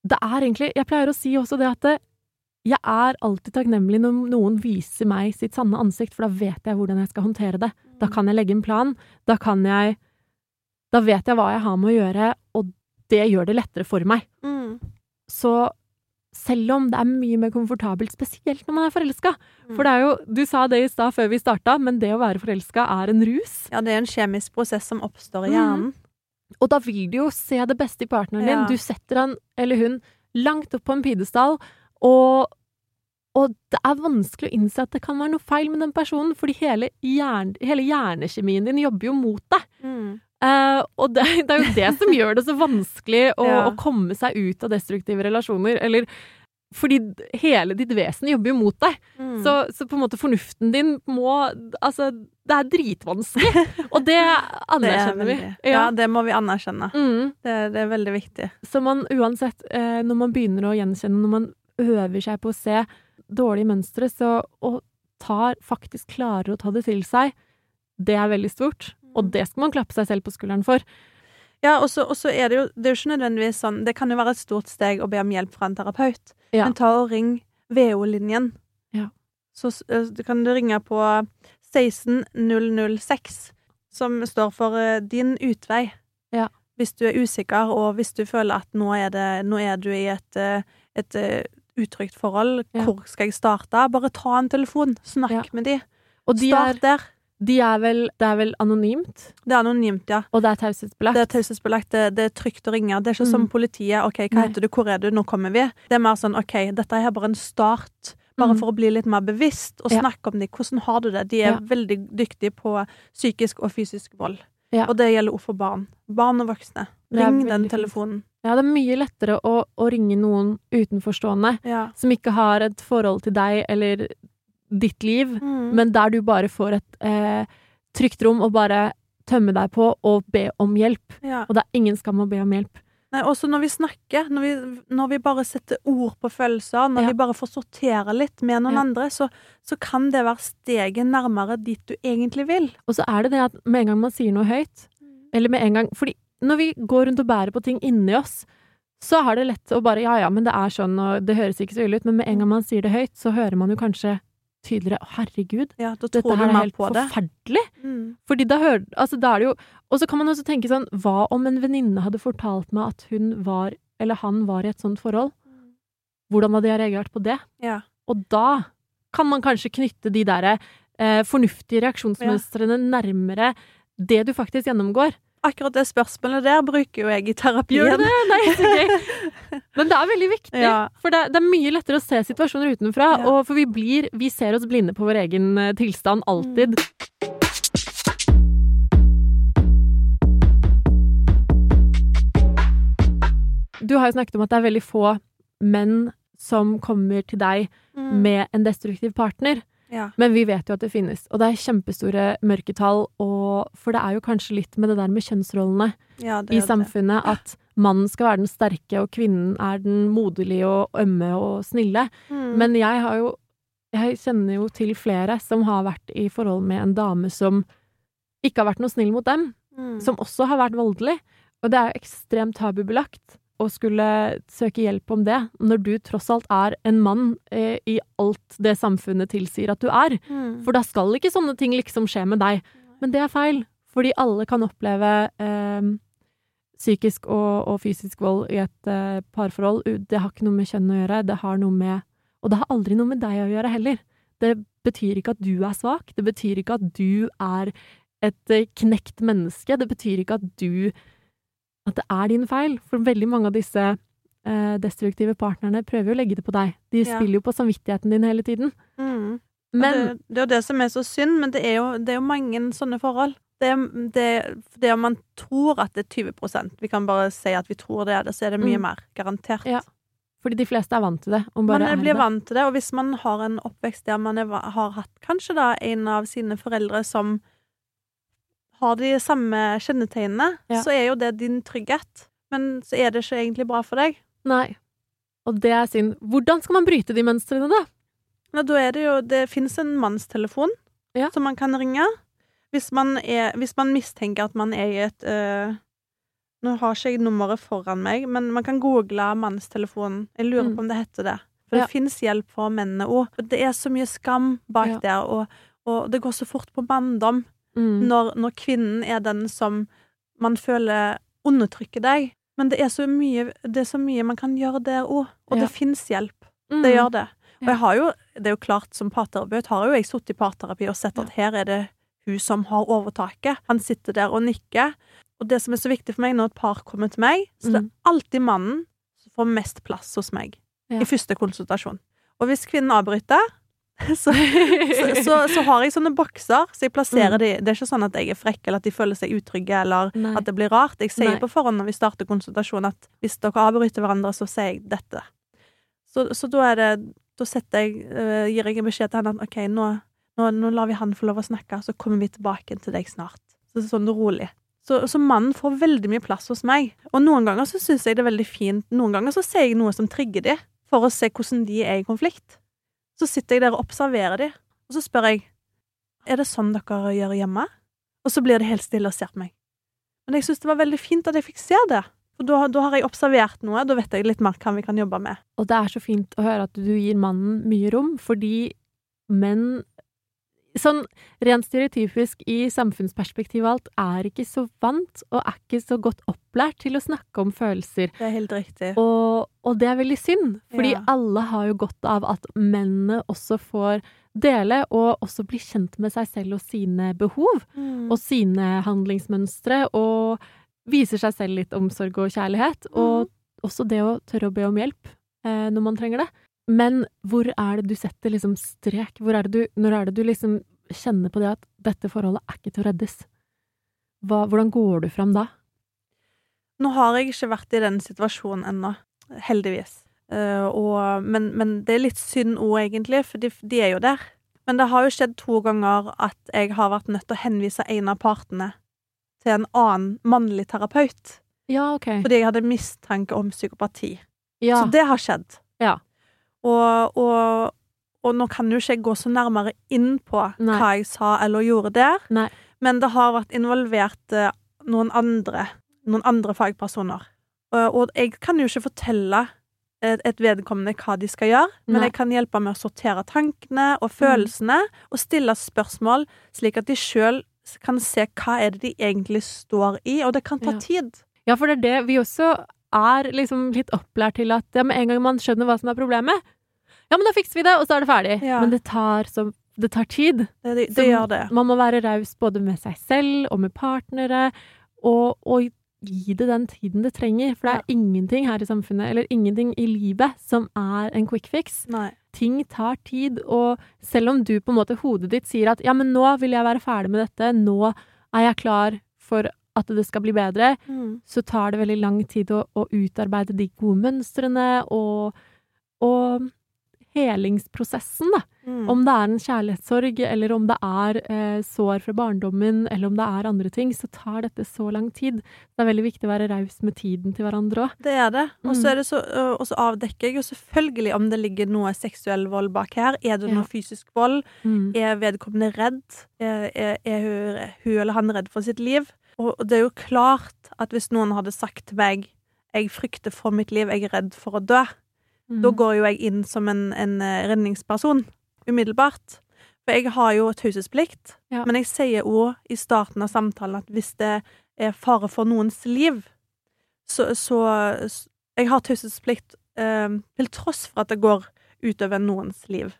Det er egentlig Jeg pleier å si også det at det, jeg er alltid takknemlig når noen viser meg sitt sanne ansikt, for da vet jeg hvordan jeg skal håndtere det. Da kan jeg legge en plan. Da kan jeg Da vet jeg hva jeg har med å gjøre, og det gjør det lettere for meg. Mm. Så selv om det er mye mer komfortabelt, spesielt når man er forelska For det er jo Du sa det i stad før vi starta, men det å være forelska er en rus. Ja, det er en kjemisk prosess som oppstår i Mm. Og da vil du jo se det beste i partneren Ja. din. Du setter han eller hun langt opp på en pidestall, og, og det er vanskelig å innse at det kan være noe feil med den personen, fordi hele, hjern, hele hjernekjemien din jobber jo mot deg. Mm. Uh, og det, det er jo det som gjør det så vanskelig å, Ja. å komme seg ut av destruktive relasjoner. Eller fordi hele ditt vesen jobber jo mot deg. Mm. Så, så på en måte fornuften din må Altså, det er dritvanskelig. Og det det er anerkjenner vi. Ja. Ja, det må vi anerkjenne. Mm. Det, det er veldig viktig. Så man uansett, eh, når man begynner å gjenkjenne, når man øver seg på å se dårlige mønstre, så og tar, faktisk klarer å ta det til seg, det er veldig stort. Og det skal man klappe seg selv på skulderen for. Ja, og så og så er det jo Det er jo ikke nødvendigvis sånn Det kan jo være et stort steg å be om hjelp fra en terapeut. Ja. Men ta og ring VO-linjen. Ja. Så eh, kan du ringe på 16006, som står for eh, Din utvei. Ja. Hvis du er usikker, og hvis du føler at nå er, det, nå er du i et, eh, et eh, utrygt forhold, Ja. hvor skal jeg starte? Bare ta en telefon, snakk Ja. med de. Og de er, Start der. de er vel Det er vel anonymt, Det er anonymt, ja. og det er taushetsbelagt. Det er taushetsbelagt, det, det er trygt å ringe. Det er ikke som Mm. politiet. OK, hva Nei. heter du, hvor er du, nå kommer vi. Det er mer sånn OK, dette er bare en start. Bare Mm. for å bli litt mer bevisst og snakke om dem. Hvordan har du det? De er veldig dyktige på psykisk og fysisk vold. Og det gjelder også for barn. Barn og voksne. Ring den telefonen. Ja, det er mye lettere å, å ringe noen utenforstående Ja. som ikke har et forhold til deg eller ditt liv, Mm. men der du bare får et eh, trygt rom og bare tømme deg på og be om hjelp. ja. Og det er ingen skam å be om hjelp. Nei, også når vi snakker, når vi, når vi bare setter ord på følelser, når Ja. vi bare får sortere litt med noen Ja. andre, så, så kan det være steget nærmere dit du egentlig vil. Og så er det det at med en gang man sier noe høyt, eller med en gang Fordi når vi går rundt og bærer på ting inni oss, så er det lett å bare Ja, ja, men det er sånn, og det høres ikke så ille ut, men med en gang man sier det høyt, så hører man jo kanskje tydeligere herregud, Ja, dette her er helt forferdelig. Mm. Fordi da hører Altså, da er det jo Og så kan man også tenke sånn Hva om en venninne hadde fortalt meg at hun var, eller han var i et sånt forhold? Hvordan hadde jeg reagert på det? Ja. Og da kan man kanskje knytte de derre eh, fornuftige reaksjonsmønstrene nærmere det du faktisk gjennomgår. Akkurat det spørsmålet der bruker jo jeg i terapien. Gjør du det? Nei, så gøy. Men det er veldig viktig. Ja. For det, det er mye lettere å se situasjoner utenfra, Ja. og for vi blir Vi ser oss blinde på vår egen eh, tilstand alltid. Du har jo snakket om at det er veldig få menn som kommer til deg Mm. med en destruktiv partner. Ja. Men vi vet jo at det finnes, og det er kjempestore mørketall. Og, for det er jo kanskje litt med det der med kjønnsrollene ja, i samfunnet det. at mannen skal være den sterke, og kvinnen er den moderlige og ømme og snille. Mm. Men jeg har jo Jeg kjenner jo til flere som har vært i forhold med en dame som ikke har vært noe snill mot dem, Mm. som også har vært voldelig. Og det er jo ekstremt tabubelagt å skulle søke hjelp om det, når du tross alt er en mann eh, i alt det samfunnet tilsier at du er. Mm. For da skal ikke sånne ting liksom skje med deg. Men det er feil, fordi alle kan oppleve eh, psykisk og, og fysisk vold i et eh, parforhold. Det har ikke noe med kjønn å gjøre, det har noe med Og det har aldri noe med deg å gjøre heller. Det betyr ikke at du er svak, det betyr ikke at du er et eh, knekt menneske, det betyr ikke at du At det er din feil. For veldig mange av disse eh, destruktive partnerne prøver jo å legge det på deg. De Ja. spiller jo på samvittigheten din hele tiden. Mm. Men det, det er jo det som er så synd, men det er jo, det er jo mange sånne forhold. Det, det, det om man tror at det er 20% Vi kan bare si at vi tror det er det, så er det mye Mm. mer. Garantert. Ja, Fordi de fleste er vant til det. Man blir det. vant til det, og hvis man har en oppvekst der man er, har hatt kanskje da en av sine foreldre som har de samme kjennetegnene, Ja. så er jo det din trygghet. Men så er det ikke egentlig bra for deg. Nei. Og det er synd. Hvordan skal man bryte de mønstrene, da? Ja, da er det jo Det fins en mannstelefon Ja. som man kan ringe. Hvis man, er, hvis man mistenker at man er i et øh, Nå har ikke jeg nummeret foran meg, men man kan google mannstelefonen. Jeg lurer Mm. på om det heter det. For Ja. det fins hjelp for mennene òg. Det er så mye skam bak der, og, og det går så fort på manndom Mm. når, når kvinnen er den som man føler undertrykker deg. Men det er så mye, det er så mye man kan gjøre der òg, og Ja. det fins hjelp. Mm. Det gjør det. Og jeg har jo, det er jo klart som parterapeut har jo jeg sittet i parterapi og sett at her er det hun som har overtaket. Han sitter der og nikker. Og det som er så viktig for meg når et par kommer til meg, så det er Mm. alltid mannen som får mest plass hos meg Ja. i første konsultasjon. Og hvis kvinnen avbryter, så, så, så, så har jeg sånne bokser, så jeg plasserer Mm. de Det er ikke sånn at jeg er frekk, eller at de føler seg utrygge, eller Nei. at det blir rart. Jeg sier Nei. på forhånd når vi starter konsultasjon at hvis dere avbryter hverandre, så sier jeg dette. Så, så da er det Da setter jeg, uh, gir jeg en beskjed til henne at OK, nå, nå, nå lar vi han få lov å snakke, så kommer vi tilbake til deg snart. Så det er sånn rolig. Så, så mannen får veldig mye plass hos meg. Og noen ganger så syns jeg det er veldig fint. Noen ganger så sier jeg noe som trigger de, for å se hvordan de er i konflikt. Så sitter jeg der og observerer de, og så spør jeg Er det sånn dere gjør hjemme? Og så blir de helt stille og ser på meg. Men jeg syns det var veldig fint at jeg fikk se det. For da, da har jeg observert noe, da vet jeg litt mer hva vi kan jobbe med. Og det er så fint å høre at du gir mannen mye rom, fordi menn sånn rent stereotypisk i samfunnsperspektiv og alt, er ikke så vant og er ikke så godt opplært til å snakke om følelser. Det er helt riktig. Og, og det er veldig synd, fordi Ja. alle har jo godt av at mennene også får dele og også bli kjent med seg selv og sine behov Mm. og sine handlingsmønstre, og viser seg selv litt omsorg og kjærlighet. Og også det å tørre å be om hjelp eh, når man trenger det. Men hvor er det du setter liksom strek? Hvor er det du, når er det du liksom kjenner på det at dette forholdet er ikke til å reddes? Hva, hvordan går du fram da? Nå har jeg ikke vært i den situasjonen ennå, heldigvis. Uh, og, men, men det er litt synd òg, egentlig, for de, de er jo der. Men det har jo skjedd to ganger at jeg har vært nødt til å henvise en av partene til en annen mannlig terapeut, Ja, ok. fordi jeg hadde mistanke om psykopati. Ja. Så det har skjedd. Ja. Og, og, og nå kan jo ikke jeg gå så nærmere inn på Nei. hva jeg sa eller gjorde der, Nei. men det har vært involvert eh, noen andre, noen andre fagpersoner. Og, og jeg kan jo ikke fortelle et, et vedkommende hva de skal gjøre, men Nei. jeg kan hjelpe med å sortere tankene og følelsene, og stille spørsmål, slik at de sjøl kan se hva er det de egentlig står i, og det kan ta Ja. tid. Ja, for det er det vi også er liksom litt opplært til at ja, med en gang man skjønner hva som er problemet, ja, men da fikser vi det, og så er det ferdig. Ja. Men det tar, så, det tar tid. Det, det, det gjør det. Man må være raus både med seg selv og med partnere, og, og gi det den tiden det trenger. For det er ingenting her i samfunnet, eller ingenting i livet, som er en quick fix. Nei. Ting tar tid, og selv om du på en måte hodet ditt sier at ja, men nå vil jeg være ferdig med dette, nå er jeg klar for at det skal bli bedre, Mm. så tar det veldig lang tid å, å utarbeide de gode mønstrene og, og helingsprosessen, da. Mm. Om det er en kjærlighetssorg, eller om det er eh, sår fra barndommen, eller om det er andre ting, så tar dette så lang tid. Det er veldig viktig å være raus med tiden til hverandre òg. Det er det. Og så Mm. er det så, og så avdekker jeg jo selvfølgelig om det ligger noe seksuell vold bak her. Er det Ja. noe fysisk vold? Mm. Er vedkommende redd? Er, er, er hun, hun eller han redd for sitt liv? Og og det er jo klart at hvis noen hadde sagt til meg jeg frykter for mitt liv, jeg er redd for å dø, Mm. da går jo jeg inn som en, en eh, redningsperson umiddelbart. For jeg har jo taushetsplikt, Ja. men jeg sier òg i starten av samtalen at hvis det er fare for noens liv, så, så så Jeg har taushetsplikt eh, til tross for at det går utover noens liv.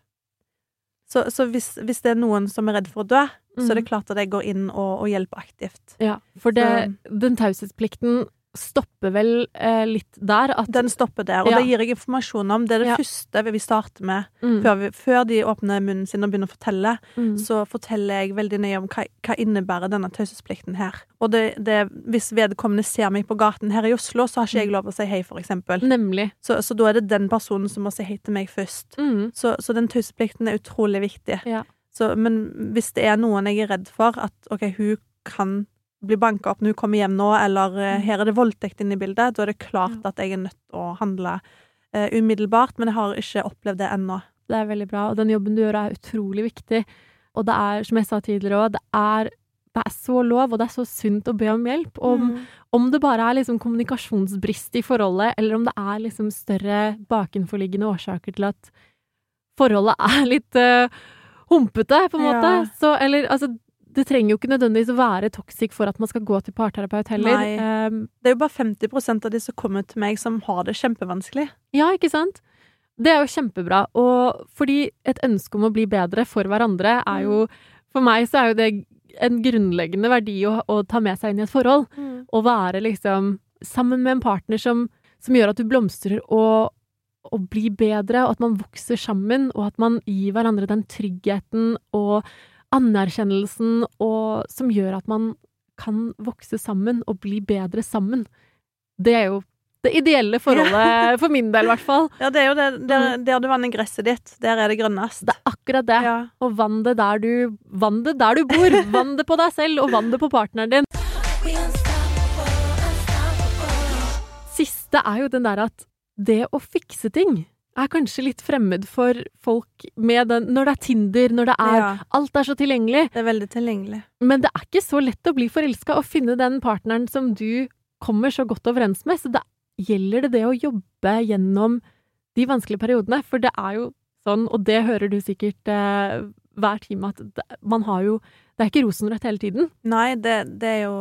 Så, så hvis, hvis det er noen som er redd for å dø, så er det Mm. klart at jeg går inn og, og hjelper aktivt. Ja, for det, den taushetsplikten stopper vel eh, litt der at Den stopper der, og Ja. det gir jeg informasjon om. Det er det Ja. første vi starter med. mm, Før, vi, før de åpner munnen sin og begynner å fortelle, mm, så forteller jeg veldig nøye om hva, hva innebærer denne taushetsplikten her. Og det, det, hvis vedkommende ser meg på gaten her i Oslo, så har ikke jeg lov å si hei, for eksempel. Nemlig. Så, så da er det den personen som må si hei til meg først. Mm, Så, så den taushetsplikten er utrolig viktig. Ja. Så, men hvis det er noen jeg er redd for, at OK, hun kan bli banka opp når hun kommer hjem nå, eller eh, Mm. her er det voldtekt inne i bildet, da er det klart at jeg er nødt til å handle uh, umiddelbart. Men jeg har ikke opplevd det ennå. det er veldig bra, og den jobben du gjør er utrolig viktig. Og det er, som jeg sa tidligere òg, det er, det er så lov, og det er så sunt å be om hjelp. Om, Mm. om det bare er liksom kommunikasjonsbrist i forholdet, eller om det er liksom større bakenforliggende årsaker til at forholdet er litt uh, humpete, på en måte. Ja. Så, eller altså det trenger jo ikke nødvendigvis å være toxic for at man skal gå til parterapeut heller. Um, Det er jo bare 50% av de som kommer til meg, som har det kjempevanskelig. ja, ikke sant? Det er jo kjempebra. Og fordi et ønske om å bli bedre for hverandre er jo For meg så er jo det en grunnleggende verdi å, å ta med seg inn i et forhold. Å være liksom sammen med en partner som, som gjør at du blomstrer og, og blir bedre, og at man vokser sammen, og at man gir hverandre den tryggheten og anerkjennelsen og, som gjør at man kan vokse sammen og bli bedre sammen. Det er jo det ideelle forholdet, for min del i hvert fall. Ja, det er jo det. Der, der du vanner gresset ditt, der er det grønnest. Det er akkurat det. Ja. Og vann det der du Vann det der du bor! Vann det på deg selv, og vann det på partneren din. Siste er jo den der at det å fikse ting er kanskje litt fremmed for folk med den Når det er Tinder, når det er ja. Alt er så tilgjengelig. Det er veldig tilgjengelig. Men det er ikke så lett å bli forelska og finne den partneren som du kommer så godt overens med. Så da gjelder det det å jobbe gjennom de vanskelige periodene. For det er jo sånn, og det hører du sikkert eh, hver time at det, man har jo Det er ikke rosenrødt hele tiden. Nei, det, det er jo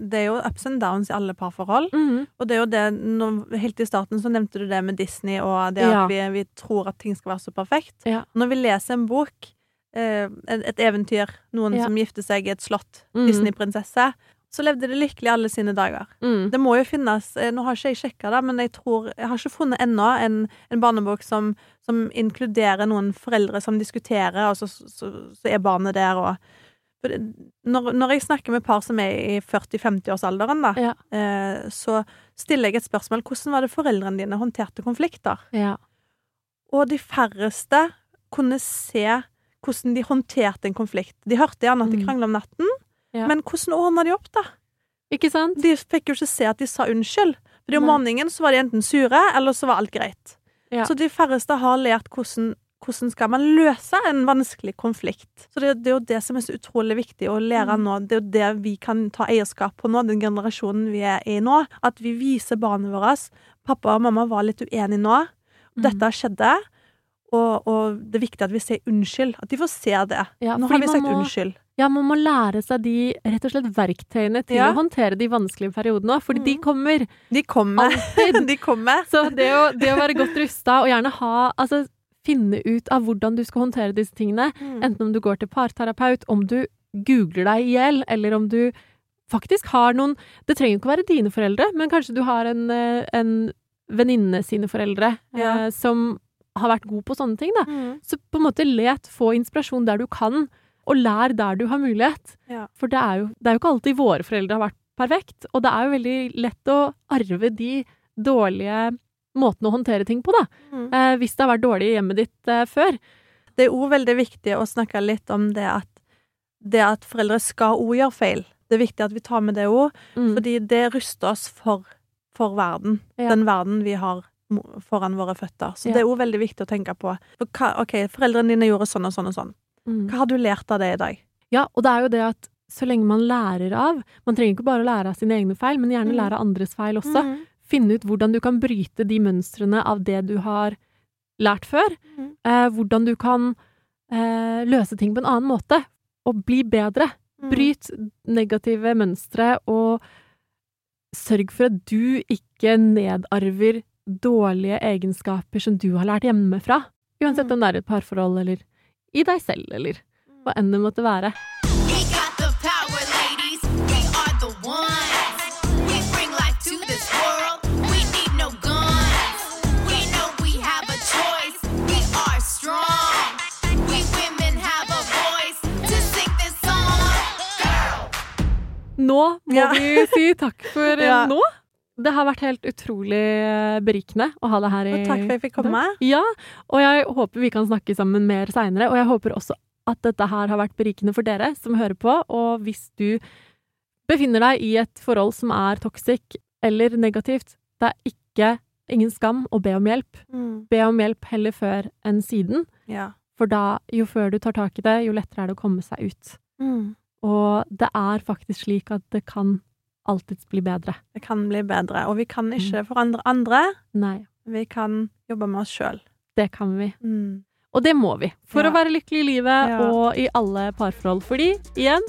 det er jo ups and downs i alle parforhold. Mhm. Og det er jo det når, Helt i starten så nevnte du det med Disney og det Ja. at vi, vi tror at ting skal være så perfekt. Ja. Når vi leser en bok, eh, et, eventyr, noen Ja. som gifter seg i et slott, Mhm. Disney-prinsesse, så levde de lykkelig alle sine dager. Mm. Det må jo finnes eh, Nå har ikke jeg sjekka det, men jeg tror Jeg har ikke funnet ennå en, en barnebok som, som inkluderer noen foreldre som diskuterer, og så, så, så er barnet der og når, når jeg snakker med par som er i 40-50-årsalderen, da, Ja. eh, så stiller jeg et spørsmål. Hvordan var det foreldrene dine håndterte konflikter? Ja. Og de færreste kunne se hvordan de håndterte en konflikt. De hørte gjerne at de Mm. krangla om natten, Ja. men hvordan ordna de opp, da? Ikke sant? De fikk jo ikke se at de sa unnskyld. Fordi om morgenen så var de enten sure, eller så var alt greit. Så de færreste har lært hvordan, hvordan skal man løse en vanskelig konflikt. Så det, det er jo det som er så utrolig viktig å lære Mm. nå. Det er jo det vi kan ta eierskap på nå, den generasjonen vi er i nå. At vi viser barna våre Pappa og mamma var litt uenige nå. Mm. Dette skjedde. Og, og det er viktig at vi sier unnskyld. At de får se det. Ja, nå har vi sagt må- unnskyld. Ja, man må lære seg de rett og slett verktøyene til Ja. å håndtere de vanskelige periodene òg, fordi de Mm. kommer De kommer. alltid. de kommer. Så det å, det å være godt rusta og gjerne ha Altså finne ut av hvordan du skal håndtere disse tingene, Mm. enten om du går til parterapeut, om du googler deg i hjel, eller om du faktisk har noen Det trenger jo ikke være dine foreldre, men kanskje du har en, eh, en venninne sine foreldre Ja. eh, som har vært god på sånne ting, da. Mm. Så på en måte let få inspirasjon der du kan, og lær der du har mulighet. Ja. For det er, jo, det er jo ikke alltid våre foreldre har vært perfekt, og det er jo veldig lett å arve de dårlige måtene å håndtere ting på, da. Mm. Eh, hvis det har vært dårlig i hjemmet ditt eh, før. Det er òg veldig viktig å snakke litt om det at, det at foreldre skal òg gjøre feil. Det er viktig at vi tar med det òg, Mm. fordi det ruster oss for, for verden. Ja. Den verden vi har foran våre føtter. Så Ja. det er òg veldig viktig å tenke på. For hva, OK, foreldrene dine gjorde sånn og sånn og sånn. Mm. Hva har du lært av det i dag? Ja, og det er jo det at så lenge man lærer av Man trenger ikke bare å lære av sine egne feil, men gjerne Mm. lære av andres feil også. Finne ut hvordan du kan bryte de mønstrene av det du har lært før. Mm. Eh, hvordan du kan eh, løse ting på en annen måte, og bli bedre. Mm. Bryt negative mønstre, og sørg for at du ikke nedarver dårlige egenskaper som du har lært hjemmefra. Uansett Mm. om det er et parforhold, eller i deg selv, eller hva enn det måtte være. Nå må Ja. vi si takk for Ja. nå. Det har vært helt utrolig eh, berikende å ha deg her i Og takk for at jeg fikk komme. Ja, og jeg håper vi kan snakke sammen mer seinere. Og jeg håper også at dette her har vært berikende for dere som hører på. Og hvis du befinner deg i et forhold som er toxic eller negativt, det er ikke ingen skam å be om hjelp. Mm. Be om hjelp heller før enn siden, Ja. for da, jo før du tar tak i det, jo lettere er det å komme seg ut. Mm. Og det er faktisk slik at det kan alltids bli bedre. Det kan bli bedre. Og vi kan Mm. ikke forandre andre. Nei, Vi kan jobbe med oss sjøl. det kan vi. Mm. Og det må vi, for Ja. å være lykkelig i livet Ja. og i alle parforhold. Fordi, igjen,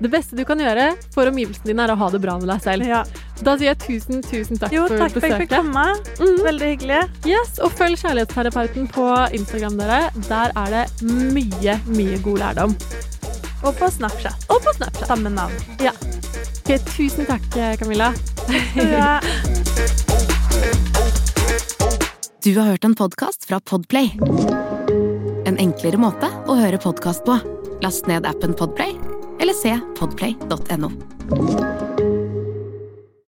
det beste du kan gjøre for omgivelsene dine, er å ha det bra med deg selv. Ja. Da sier jeg tusen, tusen takk Jo, for takk for at jeg fikk besøket. komme. Mm. Veldig hyggelig. Yes, og følg Kjærlighetsterapeuten på Instagram, dere. Der er det mye, mye god lærdom. Og på Snapchat. Og på Snapchat. Samme navn. Ok, tusen takk, Camilla. Ja. Du har hørt en podkast fra Podplay. En enklere måte å høre podkast på. Last ned appen Podplay, eller se podplay.no.